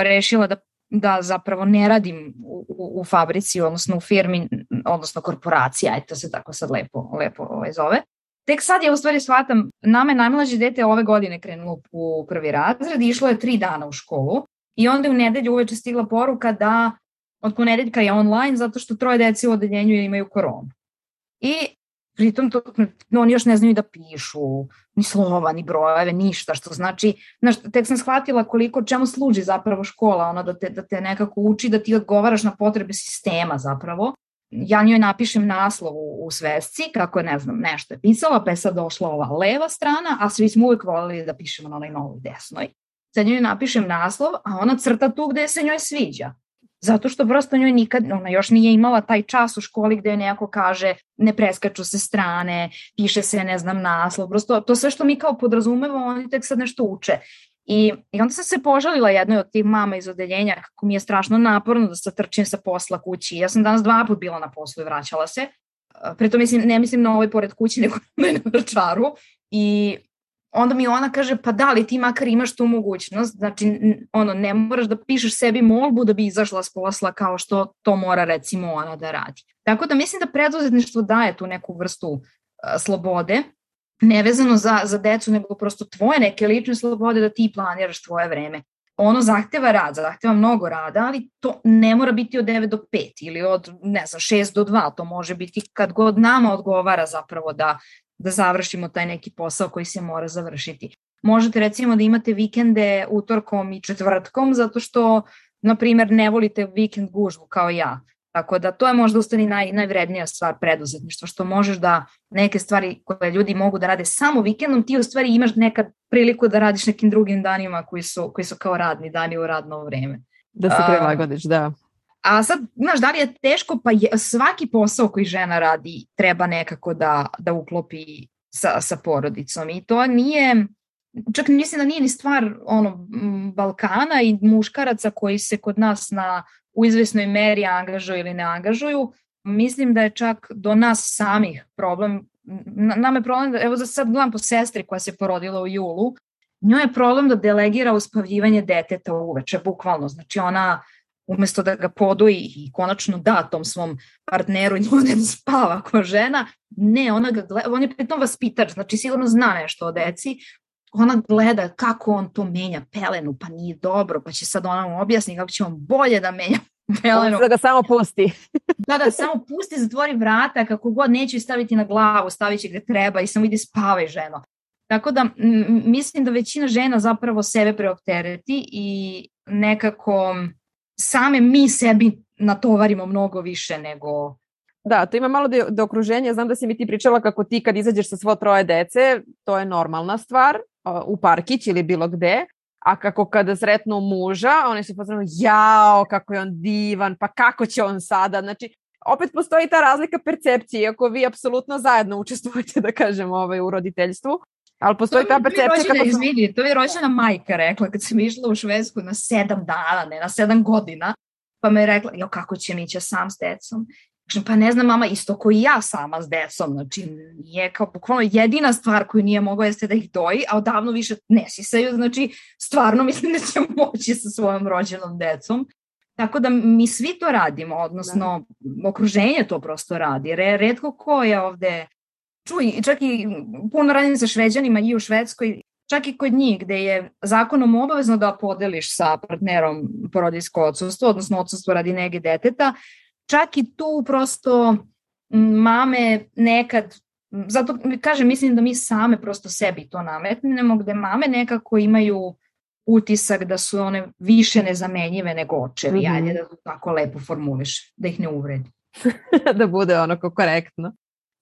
rešila da da zapravo ne radim u, u, u fabrici, odnosno u firmi, odnosno korporaciji, ajde to se tako sad lepo, lepo ovaj zove. Tek sad ja u stvari shvatam, nama je najmlađe dete ove godine krenulo u prvi razred, išlo je tri dana u školu i onda je u nedelju uveče stigla poruka da od ponedeljka je online zato što troje dece u odeljenju imaju koronu. I pritom to, no, oni još ne znaju da pišu, ni slova, ni brojeve, ništa, što znači, znaš, tek sam shvatila koliko, čemu služi zapravo škola, ono da te, da te nekako uči da ti odgovaraš na potrebe sistema zapravo. Ja njoj napišem naslov u, u svesci, kako je, ne znam, nešto je pisala, pa je sad došla ova leva strana, a svi smo uvek volili da pišemo na onoj novoj desnoj. Sad njoj napišem naslov, a ona crta tu gde se njoj sviđa. Zato što prosto njoj nikad, ona još nije imala taj čas u školi gde neko kaže ne preskaču se strane, piše se ne znam naslov, prosto to sve što mi kao podrazumevamo, oni tek sad nešto uče. I, I onda sam se požalila jednoj od tih mama iz odeljenja kako mi je strašno naporno da se trčim sa posla kući. Ja sam danas dva put bila na poslu i vraćala se. Preto mislim, ne mislim na ovoj pored kući, *laughs* nego na vrčaru. I onda mi ona kaže, pa da li ti makar imaš tu mogućnost, znači ono, ne moraš da pišeš sebi molbu da bi izašla s posla kao što to mora recimo ona da radi. Tako da mislim da preduzetništvo daje tu neku vrstu uh, slobode, nevezano za, za decu, nego prosto tvoje neke lične slobode da ti planiraš tvoje vreme. Ono zahteva rad, zahteva mnogo rada, ali to ne mora biti od 9 do 5 ili od, ne znam, 6 do 2, to može biti kad god nama odgovara zapravo da, da završimo taj neki posao koji se mora završiti. Možete recimo da imate vikende utorkom i četvrtkom zato što, na primer, ne volite vikend gužvu kao ja. Tako da to je možda ustani naj, najvrednija stvar preduzetništva, što možeš da neke stvari koje ljudi mogu da rade samo vikendom, ti u stvari imaš nekad priliku da radiš nekim drugim danima koji su, koji su kao radni dani u radno vreme. Da se prilagodiš, da. A sad, znaš, da li je teško? Pa je, svaki posao koji žena radi treba nekako da, da uklopi sa, sa porodicom i to nije, čak mislim da nije ni stvar ono, Balkana i muškaraca koji se kod nas na, u izvesnoj meri angažuju ili ne angažuju. Mislim da je čak do nas samih problem, nam je problem, evo za sad gledam po sestri koja se porodila u julu, njoj je problem da delegira uspavljivanje deteta uveče, bukvalno, znači ona umesto da ga podoji i konačno da tom svom partneru *laughs* i ne da spava kao žena, ne, ona ga gleda, on je pritom vaspitač, znači sigurno zna nešto o deci, ona gleda kako on to menja pelenu, pa nije dobro, pa će sad ona mu objasni kako će on bolje da menja *laughs* pelenu. Da ga samo pusti. *laughs* da, da, samo pusti, zatvori vrata, kako god neće staviti na glavu, stavit će gde treba i samo ide spavaj ženo. Tako da mislim da većina žena zapravo sebe preoptereti i nekako same mi sebi natovarimo mnogo više nego Da, to ima malo do, do okruženja. Znam da si mi ti pričala kako ti kad izađeš sa svo troje dece, to je normalna stvar u parkić ili bilo gde, a kako kada sretnu muža, oni su pozorno, jao, kako je on divan, pa kako će on sada, znači, opet postoji ta razlika percepcije, iako vi apsolutno zajedno učestvujete, da kažem, ovaj, u roditeljstvu, Ali postoji ta percepcija kako... Sam... Izvini, to je rođena majka rekla kad sam išla u Švedsku na sedam dana, ne na sedam godina, pa me je rekla, jo kako će Mića sam s decom? Kažem, pa ne znam mama, isto koji ja sama s decom, znači nije kao bukvalno jedina stvar koju nije mogla jeste da ih doji, a odavno više ne sisaju, znači stvarno *laughs* mislim da će moći sa svojom rođenom decom. Tako da mi svi to radimo, odnosno da. okruženje to prosto radi. Re, redko ko je ovde čuj, čak i puno radim sa šveđanima i u Švedskoj, čak i kod njih gde je zakonom obavezno da podeliš sa partnerom porodijsko odsustvo, odnosno odsustvo radi nege deteta, čak i tu prosto mame nekad, zato kažem, mislim da mi same prosto sebi to nametnemo, gde mame nekako imaju utisak da su one više nezamenjive nego očevi, mm -hmm. ajde da to tako lepo formuliš, da ih ne uvredi. *laughs* da bude onako korektno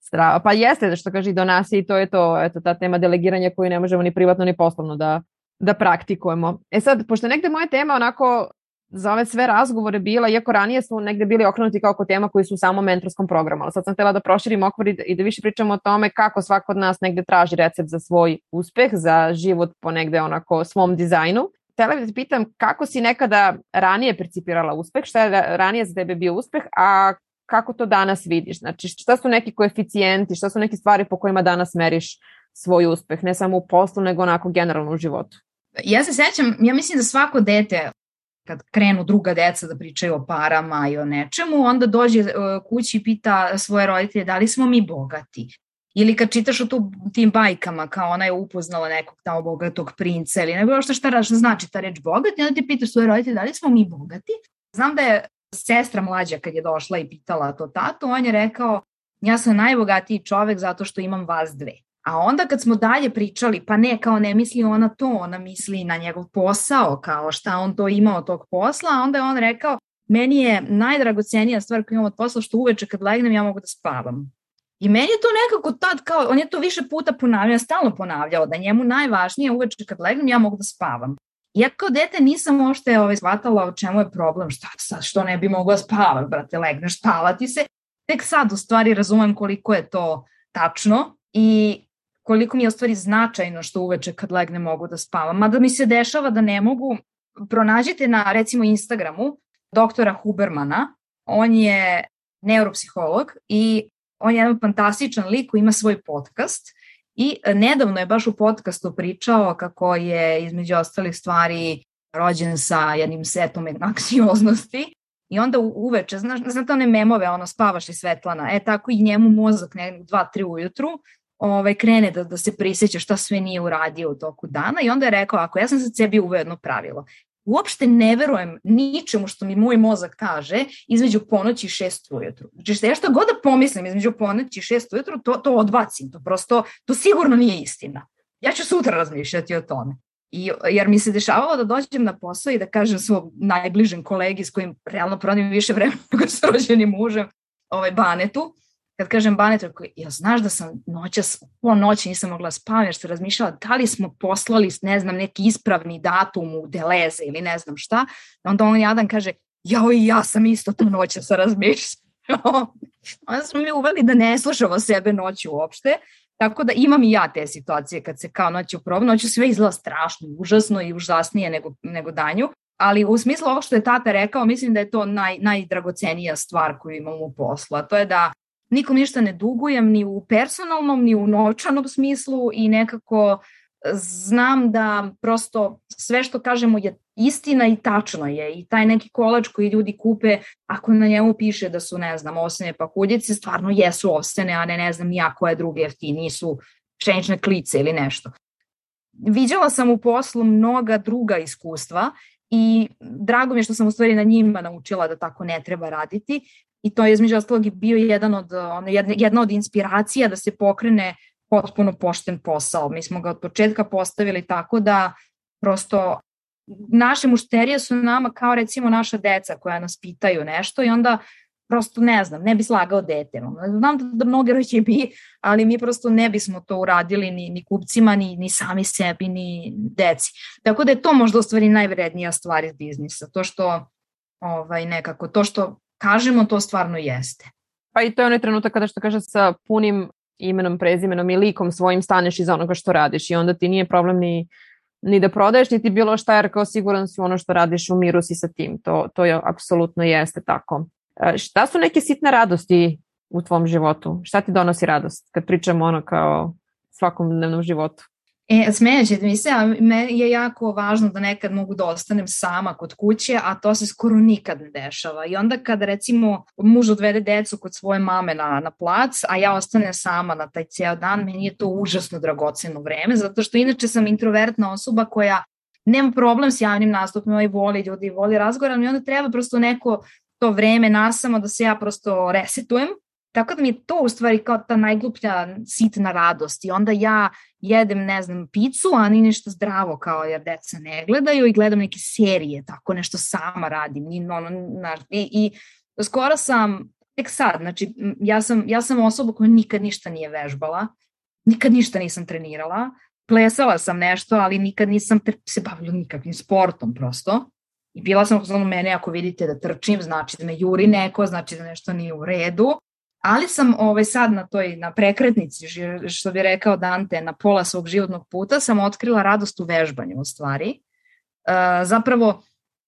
strava. Pa jeste, što kaže do nas i to je to, eto, ta tema delegiranja koju ne možemo ni privatno ni poslovno da, da praktikujemo. E sad, pošto negde moja tema onako za ove sve razgovore bila, iako ranije su negde bili okrenuti kao tema koji su u samom mentorskom programu, ali sad sam htela da proširim okvir i da više pričamo o tome kako svako od nas negde traži recept za svoj uspeh, za život po negde onako svom dizajnu. Htela bih da pitam kako si nekada ranije percipirala uspeh, šta je ranije za tebe bio uspeh, a kako to danas vidiš? Znači šta su neki koeficijenti, šta su neke stvari po kojima danas meriš svoj uspeh, ne samo u poslu, nego onako generalno u životu? Ja se sećam, ja mislim da svako dete kad krenu druga deca da pričaju o parama i o nečemu, onda dođe e, kući i pita svoje roditelje da li smo mi bogati. Ili kad čitaš o tu, tim bajkama, kao ona je upoznala nekog tamo bogatog princa ili nego što šta, šta znači ta reč bogati, onda ti pitaš svoje roditelje da li smo mi bogati. Znam da je sestra mlađa kad je došla i pitala to tatu, on je rekao ja sam najbogatiji čovek zato što imam vas dve. A onda kad smo dalje pričali, pa ne, kao ne misli ona to, ona misli na njegov posao, kao šta on to ima od tog posla, a onda je on rekao, meni je najdragocenija stvar koju imam od posla što uveče kad legnem ja mogu da spavam. I meni je to nekako tad kao, on je to više puta ponavljao, stalno ponavljao, da njemu najvažnije uveče kad legnem ja mogu da spavam. Ja kao dete nisam ošte ovaj, shvatala o čemu je problem, šta sad, što ne bi mogla spavati, brate, legneš, spavati se. Tek sad u stvari razumem koliko je to tačno i koliko mi je u stvari značajno što uveče kad legne mogu da spavam. Mada mi se dešava da ne mogu, pronađite na recimo Instagramu doktora Hubermana, on je neuropsiholog i on je jedan fantastičan lik koji ima svoj podcast i nedavno je baš u podcastu pričao kako je između ostalih stvari rođen sa jednim setom anksioznosti I onda uveče, znaš, znate one memove, ono, spavaš li Svetlana, e tako i njemu mozak ne, dva, tri ujutru, ovaj, krene da, da se prisjeća šta sve nije uradio u toku dana i onda je rekao, ako ja sam sa sebi uveo jedno pravilo, uopšte ne verujem ničemu što mi moj mozak kaže između ponoći i šest ujutru. Znači ja što god da pomislim između ponoći i šest ujutru, to, to odbacim, to prosto, to sigurno nije istina. Ja ću sutra razmišljati o tome. I, jer mi se dešavalo da dođem na posao i da kažem svom najbližem kolegi s kojim realno pronim više vremena nego s rođenim mužem, ovaj Banetu, kad kažem Banet, ja znaš da sam noćas, po noći nisam mogla spavati jer sam razmišljala da li smo poslali, ne znam, neki ispravni datum u Deleze ili ne znam šta. Onda on jadan kaže, jao i ja sam isto to noća sa razmišljala. *laughs* Onda smo mi uveli da ne slušamo sebe noću uopšte, Tako da imam i ja te situacije kad se kao noću probu, noću sve izgleda strašno, užasno i užasnije nego, nego danju. Ali u smislu ovo što je tata rekao, mislim da je to naj, najdragocenija stvar koju imam u poslu, a to je da nikom ništa ne dugujem ni u personalnom, ni u novčanom smislu i nekako znam da prosto sve što kažemo je istina i tačno je i taj neki kolač koji ljudi kupe ako na njemu piše da su ne znam osne pahuljice stvarno jesu osene a ne ne znam ja koje druge jeftinije su pšenične klice ili nešto. Viđala sam u poslu mnoga druga iskustva i drago mi je što sam u stvari na njima naučila da tako ne treba raditi i to je između ostalog i bio jedan od, jedna, jedna od inspiracija da se pokrene potpuno pošten posao. Mi smo ga od početka postavili tako da prosto naše mušterije su nama kao recimo naša deca koja nas pitaju nešto i onda prosto ne znam, ne bi slagao dete. Znam da, da mnogi reći bi, ali mi prosto ne bismo to uradili ni, ni kupcima, ni, ni sami sebi, ni deci. Tako da je to možda u stvari najvrednija stvar iz biznisa. To što ovaj, nekako, to što kažemo, to stvarno jeste. Pa i to je onaj trenutak kada što kaže sa punim imenom, prezimenom i likom svojim staneš iza onoga što radiš i onda ti nije problem ni, ni da prodaješ, niti bilo šta, jer kao siguran si ono što radiš u miru si sa tim. To, to je apsolutno jeste tako. E, šta su neke sitne radosti u tvom životu? Šta ti donosi radost kad pričamo ono kao svakodnevnom životu? E, smeće mi se, a me je jako važno da nekad mogu da ostanem sama kod kuće, a to se skoro nikad ne dešava. I onda kad recimo muž odvede decu kod svoje mame na, na plac, a ja ostanem sama na taj ceo dan, meni je to užasno dragoceno vreme, zato što inače sam introvertna osoba koja nema problem s javnim nastupima i voli ljudi, voli razgovor, ali onda treba prosto neko to vreme nasamo da se ja prosto resetujem Tako da mi je to u stvari kao ta najgluplja sitna radost i onda ja jedem, ne znam, picu, a ni nešto zdravo kao jer deca ne gledaju i gledam neke serije, tako nešto sama radim. I, ono, na, i, i skoro sam, tek sad, znači ja sam, ja sam osoba koja nikad ništa nije vežbala, nikad ništa nisam trenirala, plesala sam nešto, ali nikad nisam se bavila nikakvim sportom prosto. I bila sam u mene ako vidite da trčim, znači da me juri neko, znači da nešto nije u redu. Ali sam ovaj, sad na toj, na prekretnici, što bi rekao Dante, na pola svog životnog puta, sam otkrila radost u vežbanju u stvari. Uh, zapravo,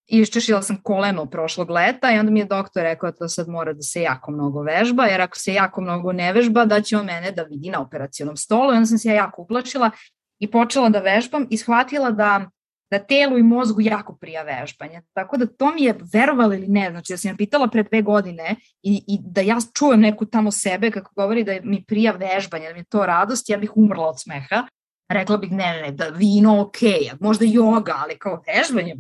iščešila sam koleno prošlog leta i onda mi je doktor rekao da to sad mora da se jako mnogo vežba, jer ako se jako mnogo ne vežba, da će on mene da vidi na operacionom stolu. I onda sam se ja jako uplašila i počela da vežbam i shvatila da da telu i mozgu jako prija vežbanje. Tako da to mi je, verovali ili ne, znači da sam pitala pre dve godine i, i da ja čujem neku tamo sebe kako govori da mi prija vežbanje, da mi je to radost, ja bih umrla od smeha. Rekla bih ne, ne, ne, da vino ok, možda joga, ali kao vežbanje,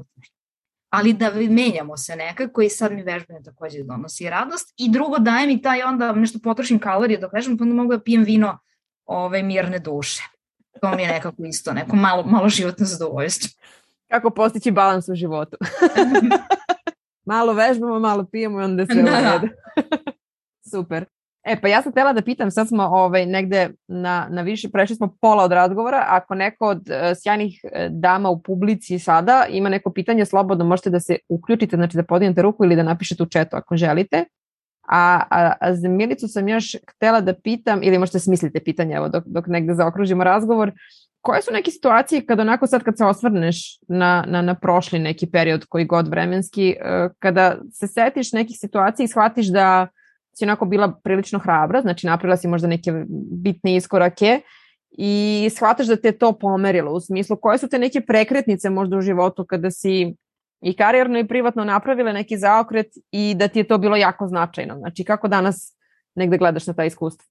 ali da menjamo se nekako i sad mi vežbanje takođe donosi radost i drugo daje mi taj onda nešto potrošim kalorije dok vežbam pa onda mogu da pijem vino ove, mirne duše. To mi je nekako isto, neko malo, malo životno zadovoljstvo. Kako postići balans u životu. *laughs* malo vežbamo, malo pijemo i onda se da. *laughs* Super. E, pa ja sam tela da pitam, sad smo ovaj, negde na, na više, prešli smo pola od razgovora, ako neko od uh, sjajnih uh, dama u publici sada ima neko pitanje, slobodno možete da se uključite, znači da podignete ruku ili da napišete u četu ako želite. A, a, a za Milicu sam još htela da pitam, ili možete smislite pitanje, evo, dok, dok negde zaokružimo razgovor, koje su neke situacije kada onako sad kad se osvrneš na, na, na prošli neki period koji god vremenski, uh, kada se setiš nekih situacija i shvatiš da si onako bila prilično hrabra, znači napravila si možda neke bitne iskorake i shvataš da te to pomerilo u smislu koje su te neke prekretnice možda u životu kada si i karijerno i privatno napravile neki zaokret i da ti je to bilo jako značajno. Znači kako danas negde gledaš na ta iskustva?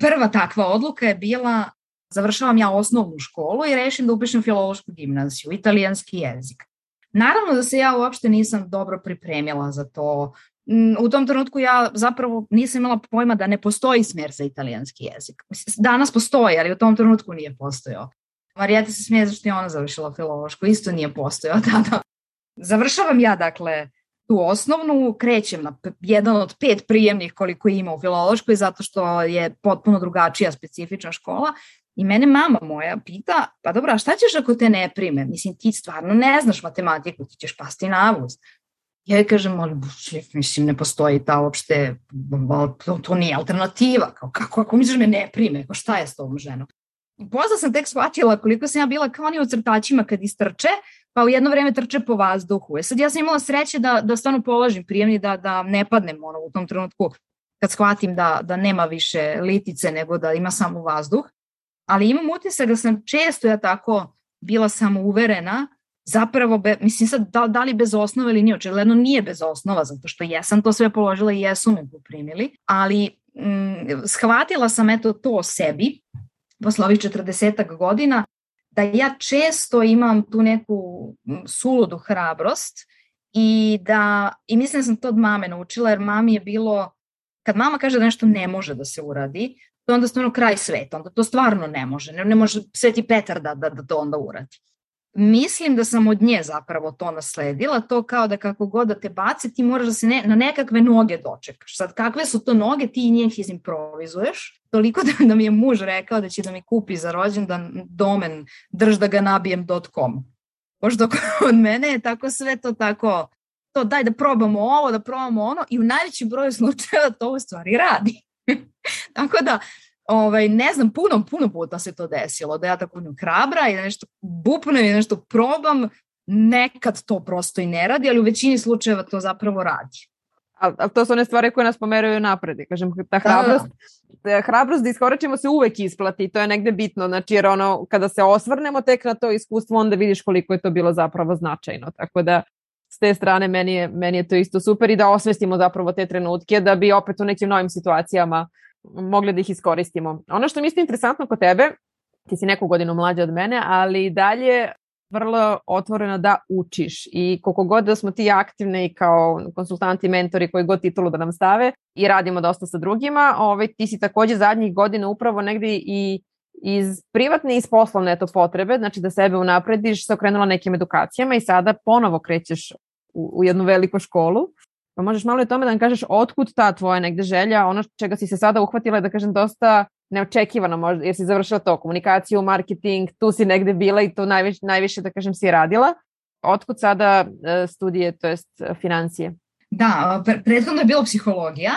Prva takva odluka je bila završavam ja osnovnu školu i rešim da upišem filološku gimnaziju, italijanski jezik. Naravno da se ja uopšte nisam dobro pripremila za to. Mm, u tom trenutku ja zapravo nisam imala pojma da ne postoji smer za italijanski jezik. Danas postoji, ali u tom trenutku nije postojao. Marijeta se smije zašto je ona završila filološku, isto nije postojao *laughs* tada. Završavam ja, dakle, tu osnovnu, krećem na jedan od pet prijemnih koliko ima u filološkoj, zato što je potpuno drugačija specifična škola. I mene mama moja pita, pa dobro, a šta ćeš ako te ne prime? Mislim, ti stvarno ne znaš matematiku, ti ćeš pasti na avuz. Ja joj kažem, ali, mislim, ne postoji ta uopšte, to, to nije alternativa. Kao, kako, ako misliš da me ne prime, kao šta je s tom ženom? Posle sam tek shvatila koliko sam ja bila kao oni u crtačima kad istrče, pa u jedno vreme trče po vazduhu. E sad ja sam imala sreće da, da stvarno položim prijemni, da, da ne padnem ono, u tom trenutku kad shvatim da, da nema više litice nego da ima samo vazduh. Ali imam utisak da sam često ja tako bila samouverena zapravo, be, mislim sad, da, da li bez osnova ili nije, očigledno nije bez osnova, zato što jesam to sve položila i jesu me poprimili, ali mm, shvatila sam eto to o sebi, posle ovih 40 godina, da ja često imam tu neku suludu hrabrost i da, i mislim da sam to od mame naučila, jer mami je bilo, kad mama kaže da nešto ne može da se uradi, to je onda stvarno kraj sveta, onda to stvarno ne može, ne, ne može Sveti Petar da, da, da to onda uradi mislim da sam od nje zapravo to nasledila, to kao da kako god da te baci, ti moraš da se ne, na nekakve noge dočekaš. Sad, kakve su to noge, ti njih izimprovizuješ. Toliko da, da mi je muž rekao da će da mi kupi za rođendan domen drž da ga nabijem.com. Pošto od mene je tako sve to tako, to daj da probamo ovo, da probamo ono i u najvećem broju slučajeva to u stvari radi. *laughs* tako da, ovaj, ne znam, puno, puno puta se to desilo, da ja tako budem hrabra i da nešto bupnem i da nešto probam, nekad to prosto i ne radi, ali u većini slučajeva to zapravo radi. Ali al to su one stvari koje nas pomeraju napred. Kažem, ta hrabrost, da, da. hrabrost da iskoračimo se uvek isplati, to je negde bitno, znači jer ono, kada se osvrnemo tek na to iskustvo, onda vidiš koliko je to bilo zapravo značajno, tako da s te strane meni je, meni je to isto super i da osvestimo zapravo te trenutke da bi opet u nekim novim situacijama mogli da ih iskoristimo. Ono što mi je interesantno kod tebe, ti si neku godinu mlađa od mene, ali dalje vrlo otvoreno da učiš i koliko god da smo ti aktivne i kao konsultanti, mentori, koji god titulu da nam stave i radimo dosta sa drugima, ovaj, ti si takođe zadnjih godina upravo negde i iz privatne i iz poslovne eto potrebe, znači da sebe unaprediš, se okrenula nekim edukacijama i sada ponovo krećeš u, u jednu veliku školu Pa možeš malo o tome da nam kažeš otkud ta tvoja negde želja, ono čega si se sada uhvatila je da kažem dosta neočekivano možda, jer si završila to, komunikaciju, marketing, tu si negde bila i to najviše, najviše da kažem si radila. otkud sada e, studije, to jest financije? Da, prethodno je bilo psihologija,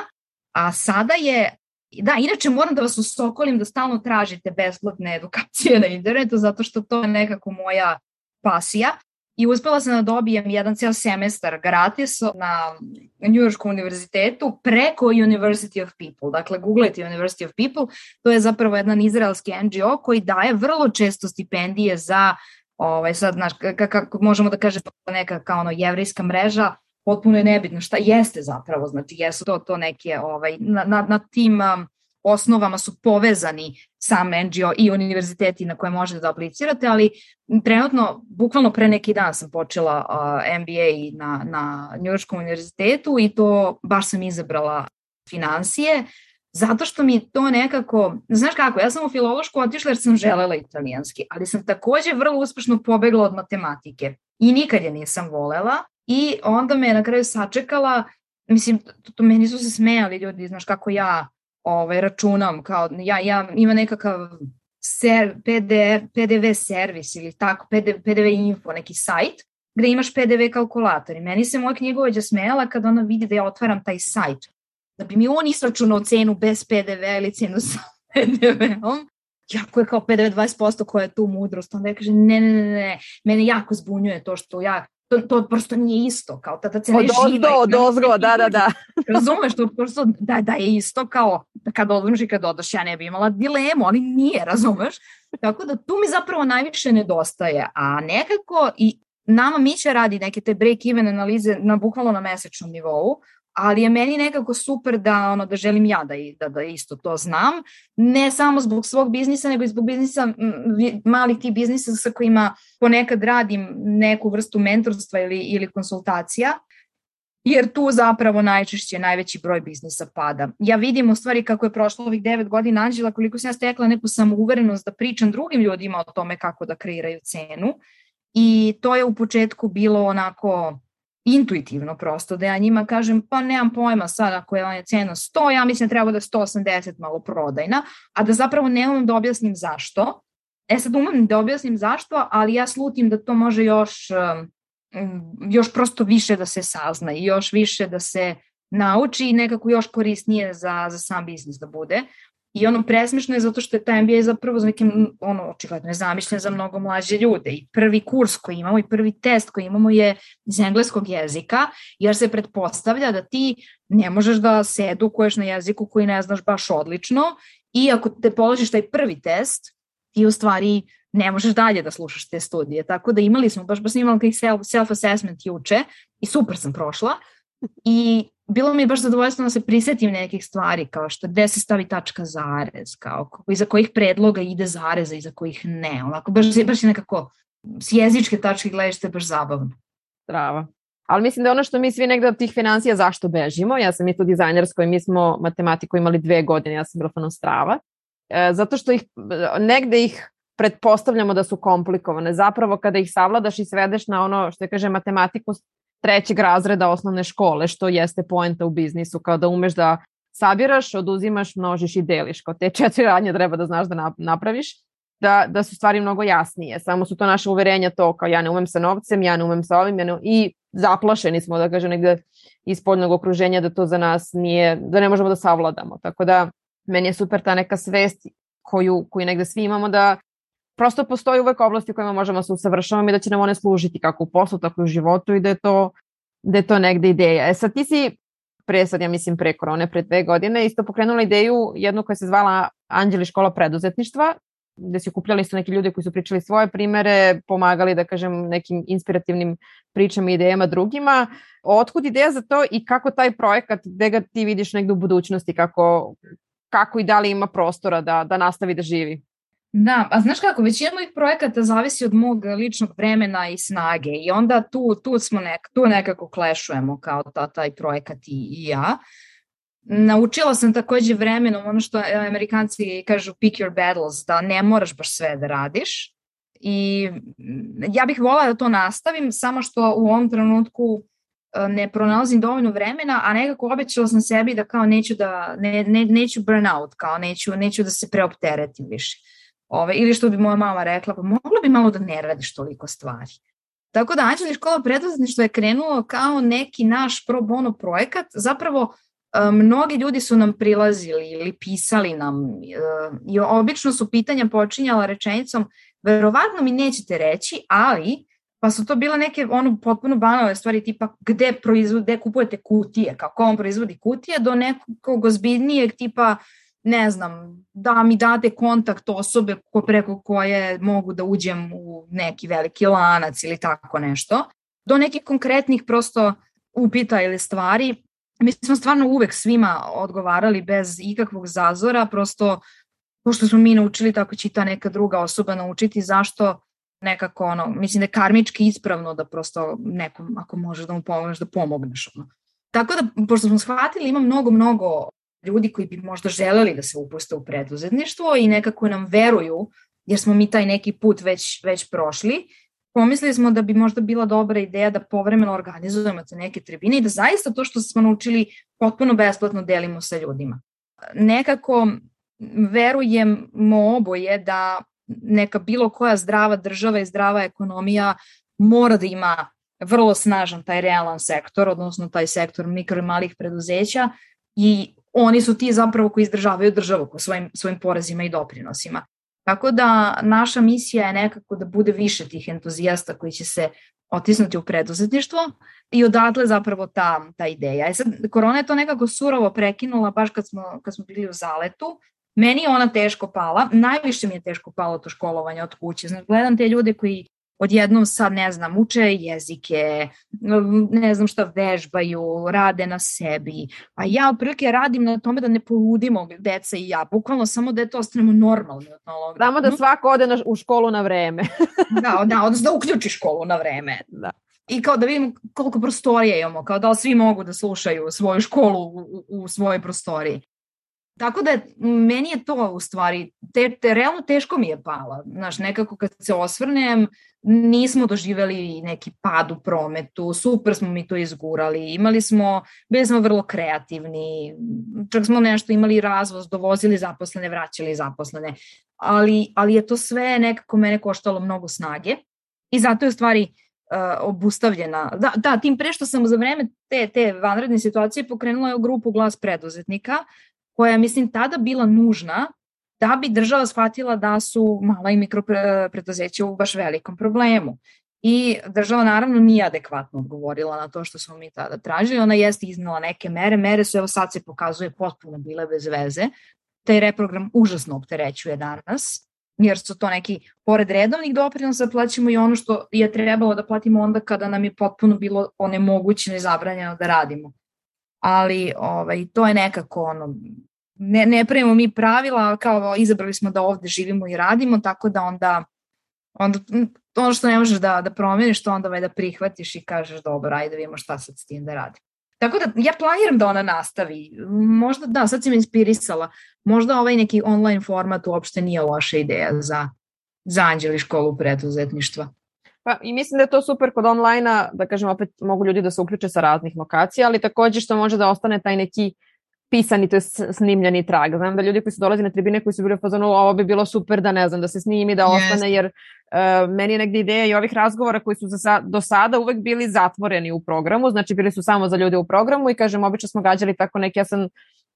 a sada je Da, inače moram da vas usokolim da stalno tražite besplatne edukacije na internetu zato što to je nekako moja pasija i uspela sam da dobijem jedan ceo semestar gratis na New Yorkskom univerzitetu preko University of People. Dakle, googlajte University of People, to je zapravo jedan izraelski NGO koji daje vrlo često stipendije za ovaj, sad, znaš, kako možemo da kažemo neka kao ono jevrijska mreža, potpuno je nebitno šta jeste zapravo, znači jesu to, to neke, ovaj, na, na, na tim um, osnovama su povezani sam NGO i univerziteti na koje možete da aplicirate, ali trenutno, bukvalno pre neki dan sam počela uh, MBA na, na New Yorkskom univerzitetu i to baš sam izabrala financije, zato što mi to nekako, znaš kako, ja sam u filološku otišla jer sam želela italijanski, ali sam takođe vrlo uspešno pobegla od matematike i nikad je nisam volela i onda me na kraju sačekala, mislim, to, to meni su se smejali ljudi, znaš kako ja ovaj, računam, kao ja, ja ima nekakav ser, PDF, PDV servis ili tako, PDV, PDV info, neki sajt, gde imaš PDV kalkulator i meni se moja knjigovođa smejala kad ona vidi da ja otvaram taj sajt. Da bi mi on isračunao cenu bez PDV ili cenu *laughs* sa PDV-om, jako je kao PDV 20% koja je tu mudrost, onda ja kaže ne, ne, ne, ne, mene jako zbunjuje to što ja to, to prosto nije isto, kao ta, ta cena od je živa. Od ozgo, da, da, da. *laughs* Razumeš, to prosto da, da je isto kao da kad odlaziš i kad odaš, ja ne bi imala dilemu, ali nije, razumeš? Tako da tu mi zapravo najviše nedostaje, a nekako i nama Mića radi neke te break-even analize na bukvalno na mesečnom nivou, ali je meni nekako super da ono da želim ja da, da, da isto to znam, ne samo zbog svog biznisa, nego i zbog biznisa, malih tih biznisa sa kojima ponekad radim neku vrstu mentorstva ili, ili konsultacija, jer tu zapravo najčešće najveći broj biznisa pada. Ja vidim u stvari kako je prošlo ovih devet godina Anđela, koliko sam ja stekla neku samouverenost da pričam drugim ljudima o tome kako da kreiraju cenu i to je u početku bilo onako intuitivno prosto, da ja njima kažem pa nemam pojma sad ako je cena 100, ja mislim da treba da je 180 malo prodajna, a da zapravo ne umem da objasnim zašto. E sad umem da objasnim zašto, ali ja slutim da to može još, još prosto više da se sazna i još više da se nauči i nekako još korisnije za, za sam biznis da bude. I ono presmišno je zato što je taj MBA zapravo za nekim, ono, očigledno je zamišljen za mnogo mlađe ljude. I prvi kurs koji imamo i prvi test koji imamo je iz engleskog jezika, jer se pretpostavlja da ti ne možeš da se edukuješ na jeziku koji ne znaš baš odlično i ako te položiš taj prvi test, ti u stvari ne možeš dalje da slušaš te studije. Tako da imali smo, baš baš sam imala self-assessment juče i super sam prošla. I bilo mi je baš zadovoljstvo da se prisetim nekih stvari, kao što gde se stavi tačka zarez, kao iza kojih predloga ide zareza, iza kojih ne. Onako, baš, baš je nekako s jezičke tačke gledaš te baš zabavno. Strava. Ali mislim da ono što mi svi negde od tih financija zašto bežimo, ja sam isto dizajnersko i mi smo matematiku imali dve godine, ja sam bila strava, e, zato što ih, negde ih pretpostavljamo da su komplikovane. Zapravo kada ih savladaš i svedeš na ono što je kaže matematiku trećeg razreda osnovne škole, što jeste poenta u biznisu, kao da umeš da sabiraš, oduzimaš, množiš i deliš. Kao te četiri radnje treba da znaš da napraviš, da, da su stvari mnogo jasnije. Samo su to naše uverenja to kao ja ne umem sa novcem, ja ne umem sa ovim, ja ne, i zaplašeni smo, da kažem, negde iz poljnog okruženja da to za nas nije, da ne možemo da savladamo. Tako da meni je super ta neka svest koju, koju negde svi imamo da prosto postoji uvek oblasti u kojima možemo da se usavršavamo i da će nam one služiti kako u poslu, tako i u životu i da je to, da je to negde ideja. E sad ti si pre sad, ja mislim pre korone, pre dve godine, isto pokrenula ideju jednu koja se zvala Anđeli škola preduzetništva, gde si okupljali isto neki ljudi koji su pričali svoje primere, pomagali, da kažem, nekim inspirativnim pričama i idejama drugima. Otkud ideja za to i kako taj projekat, gde ga ti vidiš negde u budućnosti, kako, kako i da li ima prostora da, da nastavi da živi? Da, a znaš kako, većina mojih projekata zavisi od mog ličnog vremena i snage i onda tu, tu smo nek, tu nekako klešujemo kao ta, taj projekat i, i ja. Naučila sam takođe vremenom ono što amerikanci kažu pick your battles, da ne moraš baš sve da radiš. I ja bih volala da to nastavim, samo što u ovom trenutku e, ne pronalazim dovoljno vremena, a nekako obećala sam sebi da kao neću da, ne, ne, neću burn out, kao neću, neću da se preopteretim više. Ove, ili što bi moja mama rekla, pa mogla bi malo da ne radiš toliko stvari. Tako da Anđeli škola preduzetništva je krenulo kao neki naš pro bono projekat. Zapravo e, mnogi ljudi su nam prilazili ili pisali nam e, i obično su pitanja počinjala rečenicom verovatno mi nećete reći, ali pa su to bile neke ono potpuno banalne stvari tipa gde, proizvode, gde kupujete kutije, kako on proizvodi kutije, do nekog ozbiljnijeg tipa ne znam, da mi date kontakt osobe ko, preko koje mogu da uđem u neki veliki lanac ili tako nešto, do nekih konkretnih prosto upita ili stvari. Mi smo stvarno uvek svima odgovarali bez ikakvog zazora, prosto pošto smo mi naučili, tako će i ta neka druga osoba naučiti zašto nekako ono, mislim da je karmički ispravno da prosto nekom, ako možeš da mu pomogneš, da pomogneš. Ono. Tako da, pošto smo shvatili, ima mnogo, mnogo ljudi koji bi možda želeli da se upuste u preduzetništvo i nekako nam veruju, jer smo mi taj neki put već, već prošli, pomislili smo da bi možda bila dobra ideja da povremeno organizujemo te neke tribine i da zaista to što smo naučili potpuno besplatno delimo sa ljudima. Nekako verujemo oboje da neka bilo koja zdrava država i zdrava ekonomija mora da ima vrlo snažan taj realan sektor, odnosno taj sektor mikro i malih preduzeća i oni su ti zapravo koji izdržavaju državu ko svojim, svojim porezima i doprinosima. Tako da naša misija je nekako da bude više tih entuzijasta koji će se otisnuti u preduzetništvo i odatle zapravo ta, ta ideja. E sad, korona je to nekako surovo prekinula baš kad smo, kad smo bili u zaletu. Meni je ona teško pala, najviše mi je teško palo to školovanje od kuće. Znači, gledam te ljude koji odjednom sad, ne znam, uče jezike, ne znam šta vežbaju, rade na sebi, a ja otprilike radim na tome da ne poludimo deca i ja, bukvalno samo da je to ostanemo normalni na Samo da svako ode na, u školu na vreme. *laughs* da, da, odnosno da uključi školu na vreme. Da. I kao da vidimo koliko prostorije imamo, kao da li svi mogu da slušaju svoju školu u, u svojoj prostoriji. Tako da meni je to u stvari, te, te, realno teško mi je pala. Znaš, nekako kad se osvrnem, nismo doživeli neki pad u prometu, super smo mi to izgurali, imali smo, bili smo vrlo kreativni, čak smo nešto imali razvoz, dovozili zaposlene, vraćali zaposlene, ali, ali je to sve nekako mene koštalo mnogo snage i zato je u stvari uh, obustavljena. Da, da, tim pre što sam za vreme te, te vanredne situacije pokrenula je grupu Glas preduzetnika, koja je, mislim, tada bila nužna da bi država shvatila da su mala i mikro preduzeća u baš velikom problemu. I država naravno nije adekvatno odgovorila na to što smo mi tada tražili. Ona jeste iznala neke mere. Mere su, evo sad se pokazuje, potpuno bile bez veze. Taj reprogram užasno opterećuje danas, jer su to neki, pored redovnih doprinosa, plaćamo i ono što je trebalo da platimo onda kada nam je potpuno bilo onemogućeno i zabranjeno da radimo. Ali ovaj, to je nekako ono, ne, ne pravimo mi pravila, kao izabrali smo da ovde živimo i radimo, tako da onda, onda ono što ne možeš da, da promeniš, to onda da prihvatiš i kažeš dobro, ajde vidimo šta sad s tim da radim. Tako da ja planiram da ona nastavi. Možda da, sad si me inspirisala. Možda ovaj neki online format uopšte nije loša ideja za, za Anđeli školu preduzetništva. Pa i mislim da je to super kod online-a, da kažem opet mogu ljudi da se uključe sa raznih lokacija, ali takođe što može da ostane taj neki uh, pisani, to je snimljeni trag. Znam da ljudi koji su dolazi na tribine koji su bili u fazonu, ovo bi bilo super da ne znam, da se snimi, da ostane, yes. jer uh, meni je negde ideja i ovih razgovora koji su za do sada uvek bili zatvoreni u programu, znači bili su samo za ljude u programu i kažem, obično smo gađali tako neki, ja sam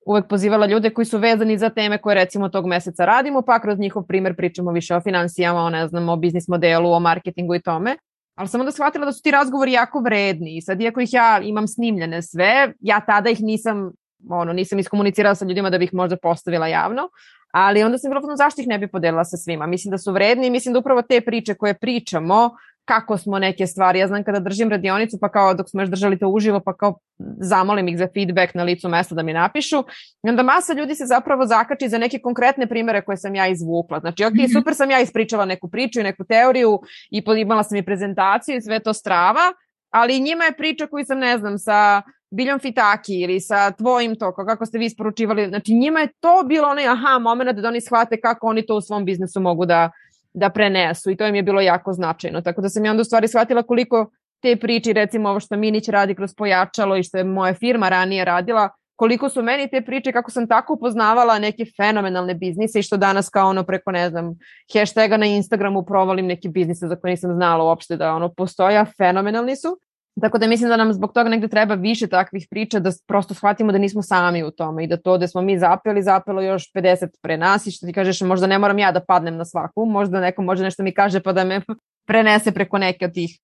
uvek pozivala ljude koji su vezani za teme koje recimo tog meseca radimo, pa kroz njihov primer pričamo više o financijama, o ne znam, o biznis modelu, o marketingu i tome. Ali sam onda shvatila da su ti razgovori jako vredni i sad iako ih ja imam snimljene sve, ja tada ih nisam ono, nisam iskomunicirala sa ljudima da bih možda postavila javno, ali onda sam bila zašto ih ne bi podelila sa svima. Mislim da su vredni i mislim da upravo te priče koje pričamo, kako smo neke stvari, ja znam kada držim radionicu pa kao dok smo još držali to uživo pa kao zamolim ih za feedback na licu mesta da mi napišu i onda masa ljudi se zapravo zakači za neke konkretne primere koje sam ja izvukla. Znači, ok, mhm. super sam ja ispričala neku priču i neku teoriju i imala sam i prezentaciju i sve to strava, ali njima je priča koju sam, ne znam, sa Biljom ili sa tvojim to, kako ste vi isporučivali, znači njima je to bilo onaj aha moment da oni shvate kako oni to u svom biznesu mogu da, da prenesu i to im je bilo jako značajno. Tako da sam ja onda u stvari shvatila koliko te priče, recimo ovo što Minić radi kroz pojačalo i što je moja firma ranije radila, koliko su meni te priče, kako sam tako upoznavala neke fenomenalne biznise i što danas kao ono preko, ne znam, hashtaga na Instagramu provalim neke biznise za koje nisam znala uopšte da ono postoja, fenomenalni su. Tako da mislim da nam zbog toga negde treba više takvih priča da prosto shvatimo da nismo sami u tome i da to da smo mi zapeli, zapelo još 50 pre nas i što ti kažeš možda ne moram ja da padnem na svaku, možda neko može nešto mi kaže pa da me *laughs* prenese preko neke od tih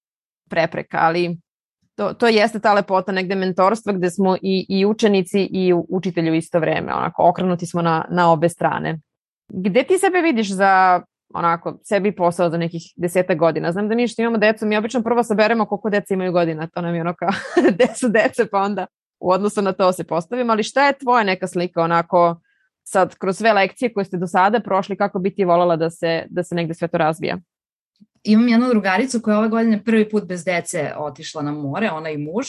prepreka, ali to, to jeste ta lepota negde mentorstva gde smo i, i učenici i učitelji u isto vreme, onako okrenuti smo na, na obe strane. Gde ti sebe vidiš za onako sebi posao za nekih deseta godina. Znam da mi što imamo decu, mi obično prvo saberemo koliko deca imaju godina, to nam je ono kao *laughs* gde su dece, pa onda u odnosu na to se postavimo, ali šta je tvoja neka slika onako sad kroz sve lekcije koje ste do sada prošli, kako bi ti volala da se, da se negde sve to razvija? Imam jednu drugaricu koja ove godine prvi put bez dece otišla na more, ona i muž,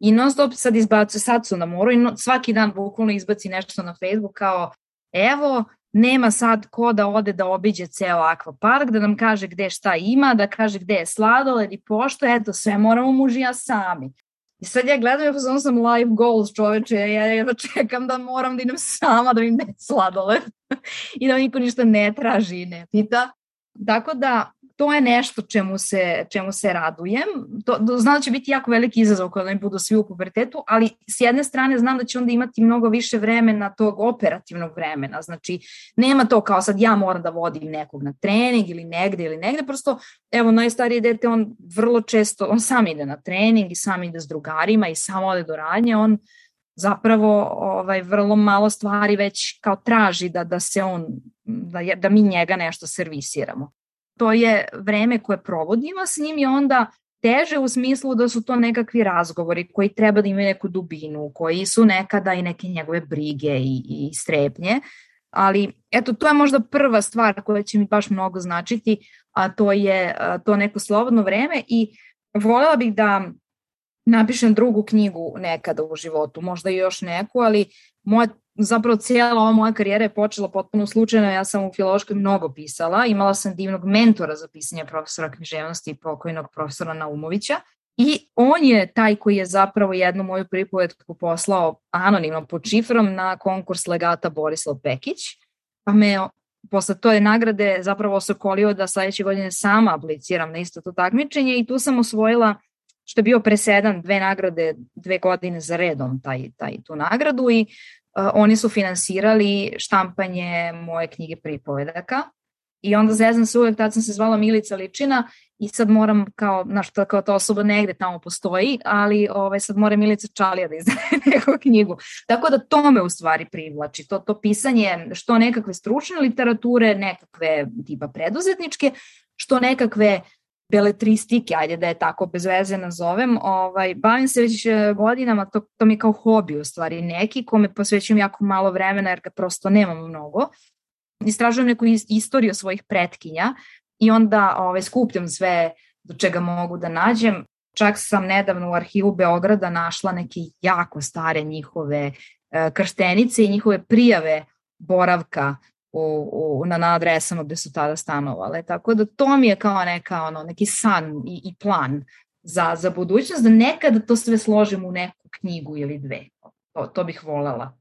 i non stop sad izbacuje, sad su na moru i no, svaki dan bukvalno izbaci nešto na Facebook kao evo, nema sad ko da ode da obiđe ceo akvapark, da nam kaže gde šta ima, da kaže gde je sladoled i pošto, eto, sve moramo muž i ja sami. I sad ja gledam i pozvam sam live goals čoveče, ja jedva čekam da moram da idem sama da im ne sladoled *laughs* i da niko ništa ne traži i ne pita. Tako da to je nešto čemu se, čemu se radujem. To, to znam da će biti jako veliki izazov kada oni budu svi u pubertetu, ali s jedne strane znam da će onda imati mnogo više vremena tog operativnog vremena. Znači, nema to kao sad ja moram da vodim nekog na trening ili negde ili negde, prosto, evo, najstarije dete, on vrlo često, on sam ide na trening i sam ide s drugarima i sam ode do radnje, on zapravo ovaj vrlo malo stvari već kao traži da da se on da da mi njega nešto servisiramo to je vreme koje provodimo s njim i onda teže u smislu da su to nekakvi razgovori koji treba da imaju neku dubinu, koji su nekada i neke njegove brige i, i strepnje, ali eto to je možda prva stvar koja će mi baš mnogo značiti, a to je a, to neko slobodno vreme i volela bih da napišem drugu knjigu nekada u životu, možda i još neku, ali moja zapravo cijela ova moja karijera je počela potpuno slučajno, ja sam u filološkoj mnogo pisala, imala sam divnog mentora za pisanje profesora književnosti pokojnog profesora Naumovića i on je taj koji je zapravo jednu moju pripovetku poslao anonimno pod šifrom na konkurs legata Borislav Pekić, pa me posle je nagrade zapravo osokolio da sledeće godine sama apliciram na isto to takmičenje i tu sam osvojila što je bio presedan dve nagrade dve godine za redom taj, taj, tu nagradu i oni su finansirali štampanje moje knjige pripovedaka i onda zezam se uvek, tad sam se zvala Milica Ličina i sad moram kao, znaš, kao ta osoba negde tamo postoji, ali ovaj, sad mora Milica Čalija da izdaje *laughs* neku knjigu. Tako da to me u stvari privlači, to, to pisanje što nekakve stručne literature, nekakve tipa preduzetničke, što nekakve beletristike, ajde da je tako bez veze nazovem, ovaj, bavim se već e, godinama, to, to mi je kao hobi u stvari neki, kome posvećujem jako malo vremena jer ga prosto nemam mnogo. Istražujem neku istoriju svojih pretkinja i onda ovaj, skupljam sve do čega mogu da nađem. Čak sam nedavno u arhivu Beograda našla neke jako stare njihove e, krštenice i njihove prijave boravka u, u, na, na adresama gde su tada stanovale. Tako da to mi je kao neka, ono, neki san i, i plan za, za budućnost, da nekada to sve složim u neku knjigu ili dve. To, to bih volela.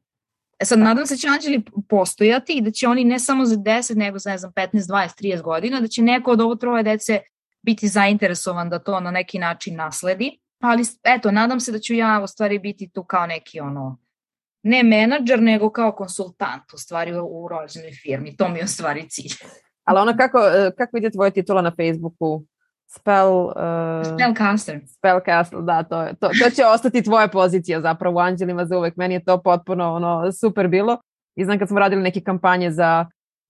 E sad, nadam se da će anđeli postojati i da će oni ne samo za 10, nego za, ne znam, 15, 20, 30 godina, da će neko od ovo troje dece biti zainteresovan da to na neki način nasledi. Ali, eto, nadam se da ću ja u stvari biti tu kao neki ono, ne menadžer, nego kao konsultant u stvari u rođenoj firmi. To mi je u stvari cilj. Ali ono kako, e, kako ide tvoja titula na Facebooku? Spell... Uh, Spellcaster. Spellcaster, da, to, to, to će ostati tvoja pozicija zapravo u Anđelima za uvek. Meni je to potpuno ono, super bilo. I znam kad smo radili neke kampanje za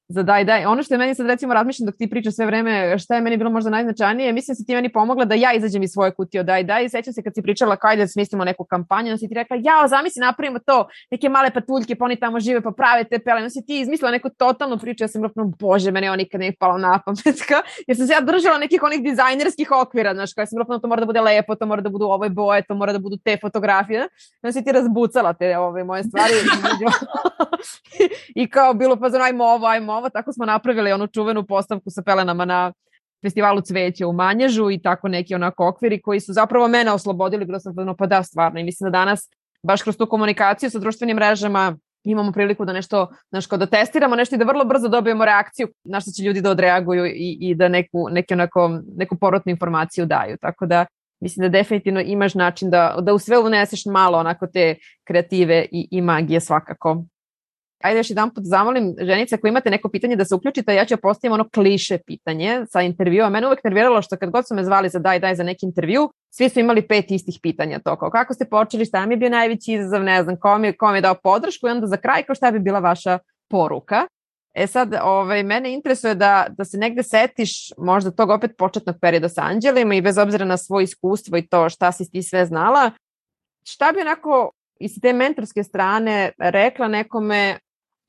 za daj daj. Ono što je meni sad recimo razmišljam dok ti pričaš sve vreme šta je meni bilo možda najznačajnije, mislim da si ti meni pomogla da ja izađem iz svoje kutije od daj daj. Sećam se kad si pričala kao da smislimo neku kampanju, onda si ti rekla ja, zamisli napravimo to, neke male patuljke, pa oni tamo žive, pa prave te pele. Onda si ti izmislila neku totalnu priču, ja sam rekla, bože, mene on nikad ne palo na pamet. jer sam se ja držala nekih onih dizajnerskih okvira, znaš, kao sam rekla, to mora da bude lepo, to mora da budu ove boje, to mora da budu te fotografije. Onda si ti razbucala te ove moje stvari. *laughs* I kao bilo pa za ajmo ovo, ajmo ovo, tako smo napravili onu čuvenu postavku sa pelenama na festivalu cveća u Manježu i tako neki onako okviri koji su zapravo mene oslobodili, bilo sam pa da stvarno i mislim da danas baš kroz tu komunikaciju sa društvenim mrežama imamo priliku da nešto, znaš, kao da testiramo nešto i da vrlo brzo dobijemo reakciju na što će ljudi da odreaguju i, i da neku, neku, onako, neku porotnu informaciju daju. Tako da mislim da definitivno imaš način da, da u sve uneseš malo onako te kreative i, i magije svakako. Ajde još jedan put zamolim ženice ako imate neko pitanje da se uključite, ja ću postaviti ono kliše pitanje sa intervjua. Mene uvek nerviralo što kad god su me zvali za daj daj za neki intervju, svi su imali pet istih pitanja to kao kako ste počeli, šta mi je bio najveći izazov, ne znam, ko mi, je, ko mi je dao podršku i onda za kraj kao šta bi bila vaša poruka. E sad, ovaj, mene interesuje da, da se negde setiš možda tog opet početnog perioda sa anđelima i bez obzira na svoje iskustvo i to šta si ti sve znala, šta bi onako iz te mentorske strane rekla nekome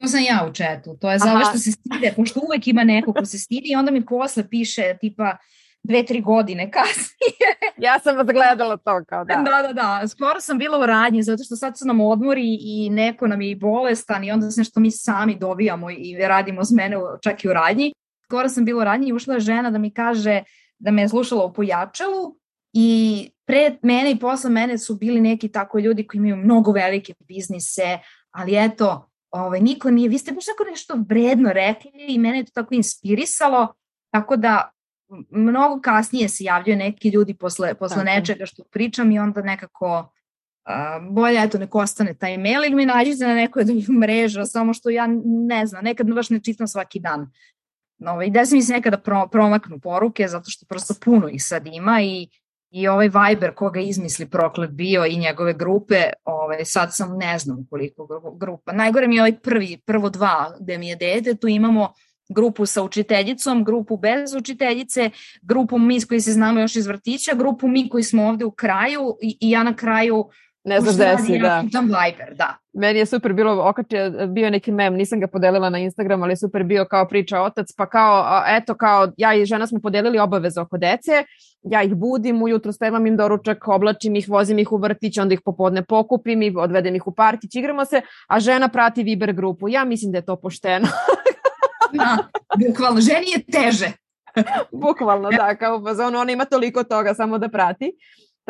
To sam ja u četu. To je zato što se stide, pošto uvek ima neko ko se stidi i onda mi posle piše tipa dve, tri godine kasnije. *laughs* ja sam vas gledala to kao da. Da, da, da. Skoro sam bila u radnji zato što sad su nam odmori i neko nam je i bolestan i onda se nešto mi sami dovijamo i radimo s mene čak i u radnji. Skoro sam bila u radnji i ušla je žena da mi kaže da me je slušala u pojačalu i pre mene i posle mene su bili neki tako ljudi koji imaju mnogo velike biznise, ali eto, ovaj, niko nije, vi ste baš tako nešto vredno rekli i mene je to tako inspirisalo, tako da mnogo kasnije se javljaju neki ljudi posle, posle tako. nečega što pričam i onda nekako uh, bolje eto neko ostane taj mail ili mi nađete na nekoj od mreža, samo što ja ne znam, nekad baš ne čitam svaki dan. No, i da se mi se nekada pro, promaknu poruke, zato što prosto puno ih sad ima i i ovaj Viber koga izmisli proklet bio i njegove grupe, ovaj, sad sam ne znam koliko grupa. Najgore mi je ovaj prvi, prvo dva gde mi je dete, tu imamo grupu sa učiteljicom, grupu bez učiteljice, grupu mi koji se znamo još iz vrtića, grupu mi koji smo ovde u kraju i, i ja na kraju Ne znaš gde si, da. Pitam Viber, da. Meni je super bilo, okače, bio neki mem, nisam ga podelila na Instagram, ali je super bio kao priča otac, pa kao, eto, kao, ja i žena smo podelili obaveze oko dece, ja ih budim, ujutro spremam im doručak, oblačim ih, vozim ih u vrtić, onda ih popodne pokupim i odvedem ih u parkić, igramo se, a žena prati Viber grupu. Ja mislim da je to pošteno. *laughs* da, bukvalno, ženi je teže. *laughs* bukvalno, da, kao u fazonu, ona ima toliko toga samo da prati.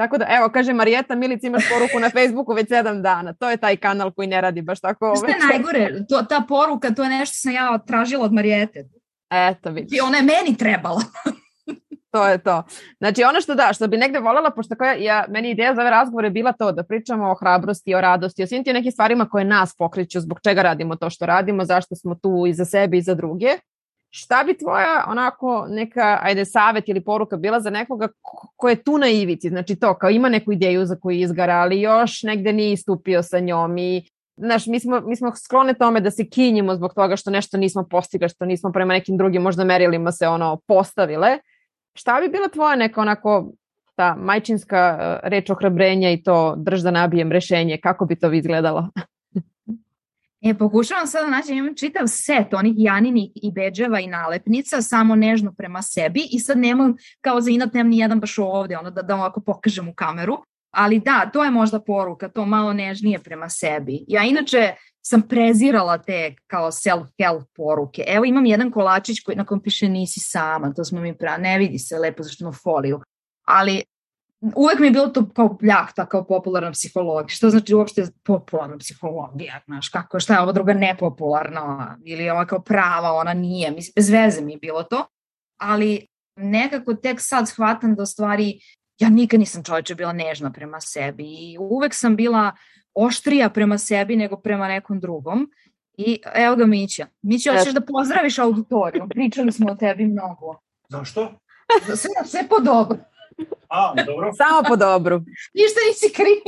Tako da, evo, kaže Marijeta Milic, imaš poruku na Facebooku već sedam dana. To je taj kanal koji ne radi baš tako. Što je najgore? To, ta poruka, to je nešto sam ja tražila od Marijete. Eto, vidiš. I ona je meni trebala. *laughs* to je to. Znači ono što da, što bi negde voljela, pošto koja, ja, meni ideja za ove razgovore je bila to da pričamo o hrabrosti, o radosti, o svim ti nekim stvarima koje nas pokreću, zbog čega radimo to što radimo, zašto smo tu i za sebe i za druge. Šta bi tvoja onako neka, ajde, savet ili poruka bila za nekoga ko je tu na ivici, znači to, kao ima neku ideju za koju izgara, ali još negde nije istupio sa njom i Znaš, mi smo, mi smo sklone tome da se kinjimo zbog toga što nešto nismo postigli, što nismo prema nekim drugim možda merilima se ono postavile. Šta bi bila tvoja neka onako ta majčinska uh, reč ohrabrenja i to drž da nabijem rešenje, kako bi to izgledalo? *laughs* E, pokušavam sad da naći, imam čitav set onih Janini i beđeva i nalepnica, samo nežno prema sebi i sad nemam, kao za inat, nemam ni jedan baš ovde, ono da, da ovako pokažem u kameru. Ali da, to je možda poruka, to malo nežnije prema sebi. Ja inače sam prezirala te kao self-help poruke. Evo imam jedan kolačić koji, na kom piše nisi sama, to smo mi pra, ne vidi se lepo zašto ima foliju. Ali uvek mi je bilo to kao pljahta, kao popularna psihologija. Što znači uopšte popularna psihologija, znaš, kako, šta je ova druga nepopularna ili ova kao prava, ona nije. Mislim, bez veze mi je bilo to. Ali nekako tek sad shvatam da stvari, ja nikad nisam čovječe bila nežna prema sebi i uvek sam bila oštrija prema sebi nego prema nekom drugom. I evo ga Mića. Mića, hoćeš da pozdraviš auditoriju. Pričali smo o tebi mnogo. Zašto? Sve, sve po dobro. A, dobro. *laughs* Samo po dobru. Ništa nisi kriv.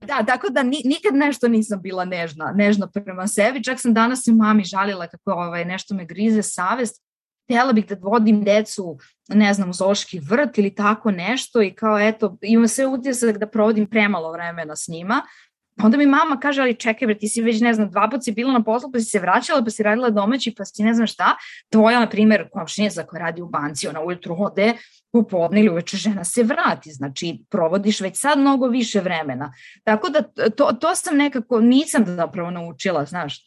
*laughs* da, tako da ni, nikad nešto nisam bila nežna, nežna prema sebi. Čak sam danas i mami žalila kako ovaj, nešto me grize savest. Htjela bih da vodim decu, ne znam, u zoološki vrt ili tako nešto i kao eto, imam sve utisak da provodim premalo vremena s njima Onda mi mama kaže, ali čekaj, bre, ti si već, ne znam, dva put si bila na poslu, pa si se vraćala, pa si radila domaći, pa si ne znam šta. Tvoja, na primjer, komšinica koja radi u banci, ona ujutru ode, popodne ili uveče žena se vrati, znači provodiš već sad mnogo više vremena. Tako da to, to sam nekako, nisam zapravo naučila, znaš,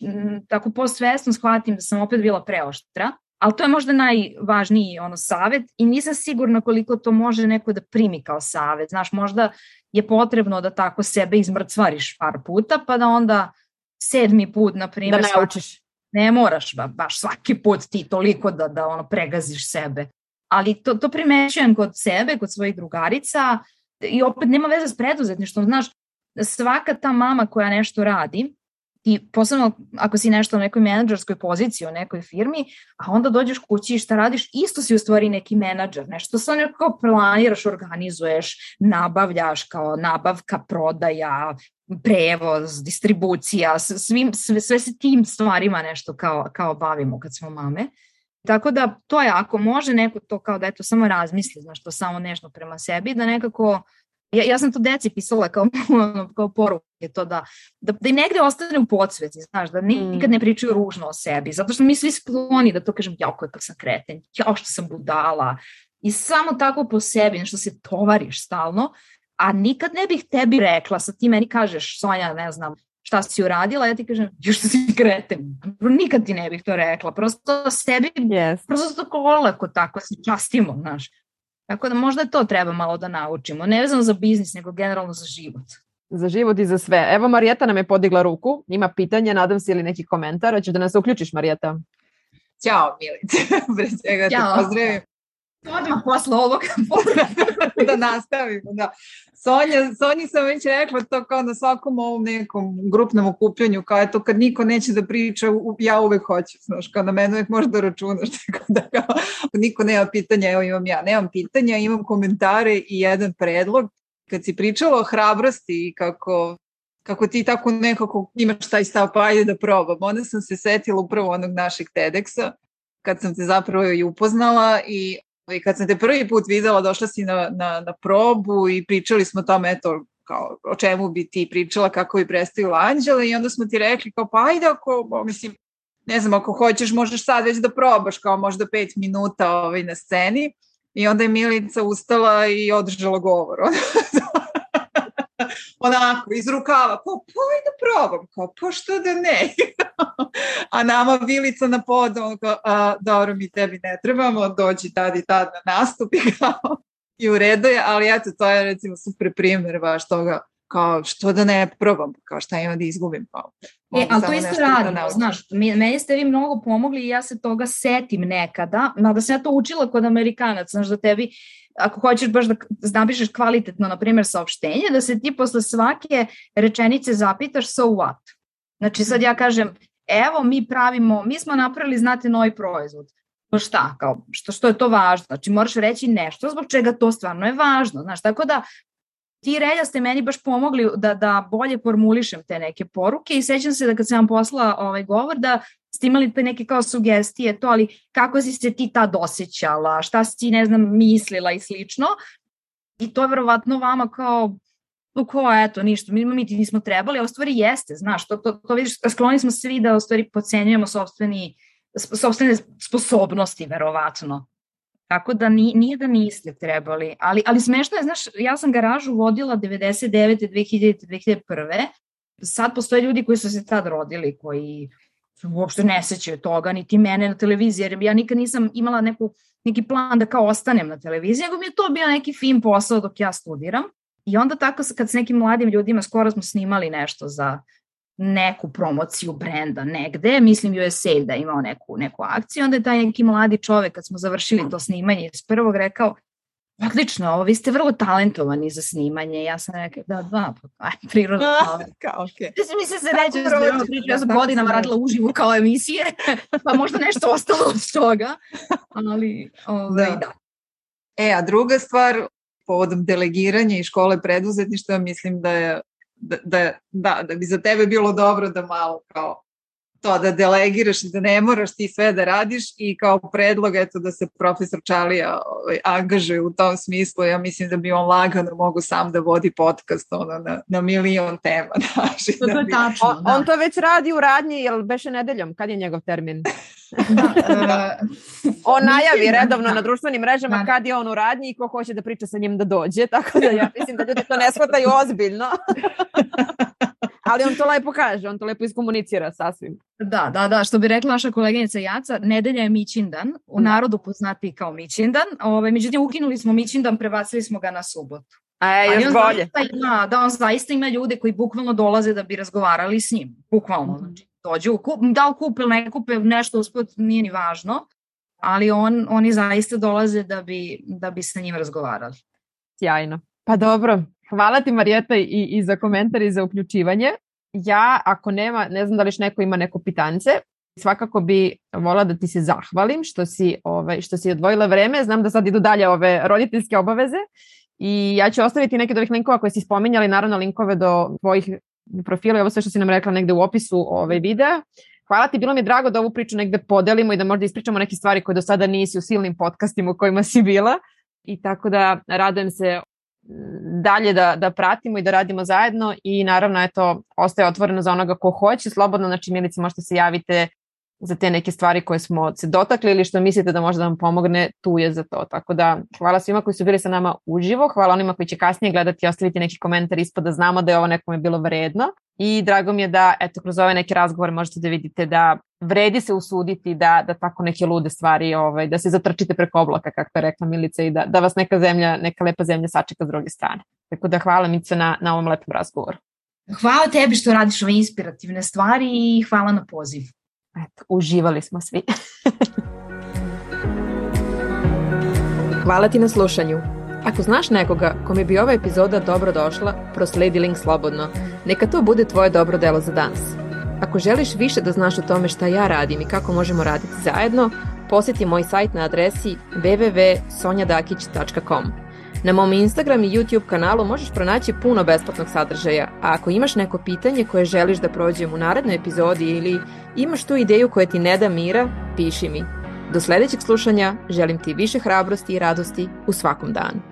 tako posvesno shvatim da sam opet bila preoštra, ali to je možda najvažniji ono savet i nisam sigurna koliko to može neko da primi kao savet. Znaš, možda je potrebno da tako sebe izmrcvariš par puta, pa da onda sedmi put, na primjer, da naučiš. ne moraš ba, baš svaki put ti toliko da, da ono pregaziš sebe. Ali to, to primećujem kod sebe, kod svojih drugarica i opet nema veze s preduzetništvom. Znaš, svaka ta mama koja nešto radi, i posebno ako si nešto u nekoj menadžerskoj poziciji u nekoj firmi, a onda dođeš kući i šta radiš, isto si u stvari neki menadžer, nešto sa nekako planiraš, organizuješ, nabavljaš kao nabavka, prodaja, prevoz, distribucija, svim, sve, sve se tim stvarima nešto kao, kao bavimo kad smo mame. Tako da to je, ako može neko to kao da eto samo razmisli, znaš, to samo nešto prema sebi, da nekako Ja, ja sam to deci pisala kao, *laughs* kao poruke, to da, da, da im negde ostane u podsveti, znaš, da nikad ne pričaju ružno o sebi, zato što mi svi skloni da to kažem, jao kakav sam kreten, jao što sam budala, i samo tako po sebi, što se tovariš stalno, a nikad ne bih tebi rekla, sa ti meni kažeš, Sonja, ne znam, šta si uradila, ja ti kažem, još što si kreten. Nikad ti ne bih to rekla. Prosto sebi, yes. prosto tako olako tako se častimo, znaš. Tako da možda to treba malo da naučimo. Ne vezano za biznis, nego generalno za život. Za život i za sve. Evo Marijeta nam je podigla ruku, ima pitanje, nadam se ili neki komentar. Hoćeš da nas uključiš Marijeta? Ćao Milice, *laughs* pre svega te pozdravim. Odmah posle ovoga *laughs* da nastavimo, da. Sonja, Sonji sam već rekla to kao na svakom ovom nekom grupnom okupljanju, kao eto kad niko neće da priča, ja uvek hoću, znaš, kao na mene uvek može da računaš, *laughs* tako da kao, niko nema pitanja, evo imam ja, nemam pitanja, imam komentare i jedan predlog. Kad si pričala o hrabrosti i kako kako ti tako nekako imaš taj stav, pa ajde da probam. Onda sam se setila upravo onog našeg TEDxa, kad sam te zapravo i upoznala i I kad sam te prvi put videla, došla si na, na, na probu i pričali smo o tome, eto, kao, o čemu bi ti pričala, kako bi predstavila Anđela i onda smo ti rekli kao pa ajde ako, mislim, ne znam, ako hoćeš možeš sad već da probaš kao možda pet minuta ovaj, na sceni i onda je Milica ustala i održala govor. *laughs* *laughs* onako, iz rukava, kao, pa da probam, kao, pa što da ne? *laughs* a nama Vilica na podu, on kao, a, dobro, mi tebi ne trebamo, dođi tad i tad na nastup *laughs* i kao, i u redu je, ali eto, to je recimo super primjer baš toga, kao što da ne probam, kao šta ima da izgubim. Kao, e, ali to isto radimo, da znaš, meni ste vi mnogo pomogli i ja se toga setim nekada, mada sam ja to učila kod Amerikanaca, znaš, da tebi ako hoćeš baš da napišeš kvalitetno, na primjer, saopštenje, da se ti posle svake rečenice zapitaš so what. Znači sad ja kažem, evo mi pravimo, mi smo napravili, znate, novi proizvod. Pa šta, kao, što, što je to važno? Znači moraš reći nešto zbog čega to stvarno je važno. Znaš, tako da ti relja ste meni baš pomogli da, da bolje formulišem te neke poruke i sećam se da kad sam vam poslala ovaj govor da ste imali te neke kao sugestije to, ali kako si se ti tad osjećala, šta si ti, ne znam, mislila i slično. I to je verovatno vama kao no ko, eto, ništa, mi, mi ti nismo trebali, a u stvari jeste, znaš, to, to, to vidiš, skloni smo svi da u stvari pocenjujemo sobstveni, sobstvene sposobnosti, verovatno. Tako da ni, nije da niste trebali, ali, ali smešno je, znaš, ja sam garažu vodila 99. 2000. 2001. Sad postoje ljudi koji su se tad rodili, koji uopšte ne sećaju toga, niti mene na televiziji, jer ja nikad nisam imala neku, neki plan da kao ostanem na televiziji, nego mi je to bio neki fin posao dok ja studiram. I onda tako kad s nekim mladim ljudima skoro smo snimali nešto za neku promociju brenda negde, mislim USA da je imao neku, neku akciju, onda je taj neki mladi čovek kad smo završili to snimanje iz prvog rekao, Odlično, ovo, vi ste vrlo talentovani za snimanje. Ja sam rekao, da, da, pa, aj, prirodno. *laughs* kao, okej. Okay. Mi se se da ja sam godinama radila uživo kao emisije, pa možda nešto ostalo od toga, ali ovaj, da. da. E, a druga stvar, povodom delegiranja i škole preduzetništva, mislim da je da, da, da, da bi za tebe bilo dobro da malo kao to da delegiraš i da ne moraš ti sve da radiš i kao predlog eto da se profesor Čalija ovaj, angažuje u tom smislu, ja mislim da bi on lagano mogu sam da vodi podcast ono, na, na milion tema. *laughs* Znaš, to, to je tačno. On, da. on to već radi u radnji, jel beše nedeljom? Kad je njegov termin? *laughs* da, *laughs* uh, on najavi da, redovno da, na društvenim mrežama da. kad je on u radnji i ko hoće da priča sa njim da dođe, tako da ja mislim da ljudi to ne shvataju ozbiljno. Ali on to lepo kaže, on to lepo iskomunicira sasvim. Da, da, da, što bi rekla naša koleginica Jaca, nedelja je Mićindan, u Da. narodu poznati kao Mićindan, ovaj, međutim ukinuli smo Mićindan, prebacili smo ga na subotu. A Ali još on bolje. Ima, da, on zaista ima ljude koji bukvalno dolaze da bi razgovarali s njim. Bukvalno, Mhm. znači, dođu, kup, da li kupe ili ne kupe nešto uspod, nije ni važno, ali on, oni zaista dolaze da bi, da bi sa njim razgovarali. Sjajno. Pa dobro, hvala ti Marijeta i, i za komentar i za uključivanje. Ja, ako nema, ne znam da li još neko ima neko pitance, svakako bi volila da ti se zahvalim što si, ovaj, što si odvojila vreme. Znam da sad idu dalje ove roditeljske obaveze i ja ću ostaviti neke od ovih linkova koje si spominjali, naravno linkove do tvojih profila i ovo sve što si nam rekla negde u opisu ovaj videa. Hvala ti, bilo mi je drago da ovu priču negde podelimo i da možda ispričamo neke stvari koje do sada nisi u silnim podcastima u kojima si bila. I tako da radujem se dalje da, da pratimo i da radimo zajedno i naravno eto, ostaje otvoreno za onoga ko hoće, slobodno, znači Milici možete se javite za te neke stvari koje smo se dotakli ili što mislite da može da vam pomogne, tu je za to. Tako da hvala svima koji su bili sa nama uživo, hvala onima koji će kasnije gledati i ostaviti neki komentar ispod da znamo da je ovo nekome bilo vredno i drago mi je da eto kroz ove neke razgovore možete da vidite da vredi se usuditi da, da tako neke lude stvari, ovaj, da se zatrčite preko oblaka, kako je rekla Milica, i da, da vas neka zemlja, neka lepa zemlja sačeka s druge strane. Tako da hvala Mica na, na ovom lepom razgovoru. Hvala tebi što radiš ove inspirativne stvari i hvala na poziv. Eto, uživali smo svi. *laughs* Hvala ti na slušanju. Ako znaš nekoga kome bi ova epizoda dobro došla, prosledi link slobodno. Neka to bude tvoje dobro delo za danas. Ako želiš više da znaš o tome šta ja radim i kako možemo raditi zajedno, posjeti moj sajt na adresi www.sonjadakić.com. Na mom Instagram i YouTube kanalu možeš pronaći puno besplatnog sadržaja, a ako imaš neko pitanje koje želiš da prođem u narednoj epizodi ili imaš tu ideju koja ti ne da mira, piši mi. Do sledećeg slušanja želim ti više hrabrosti i radosti u svakom danu.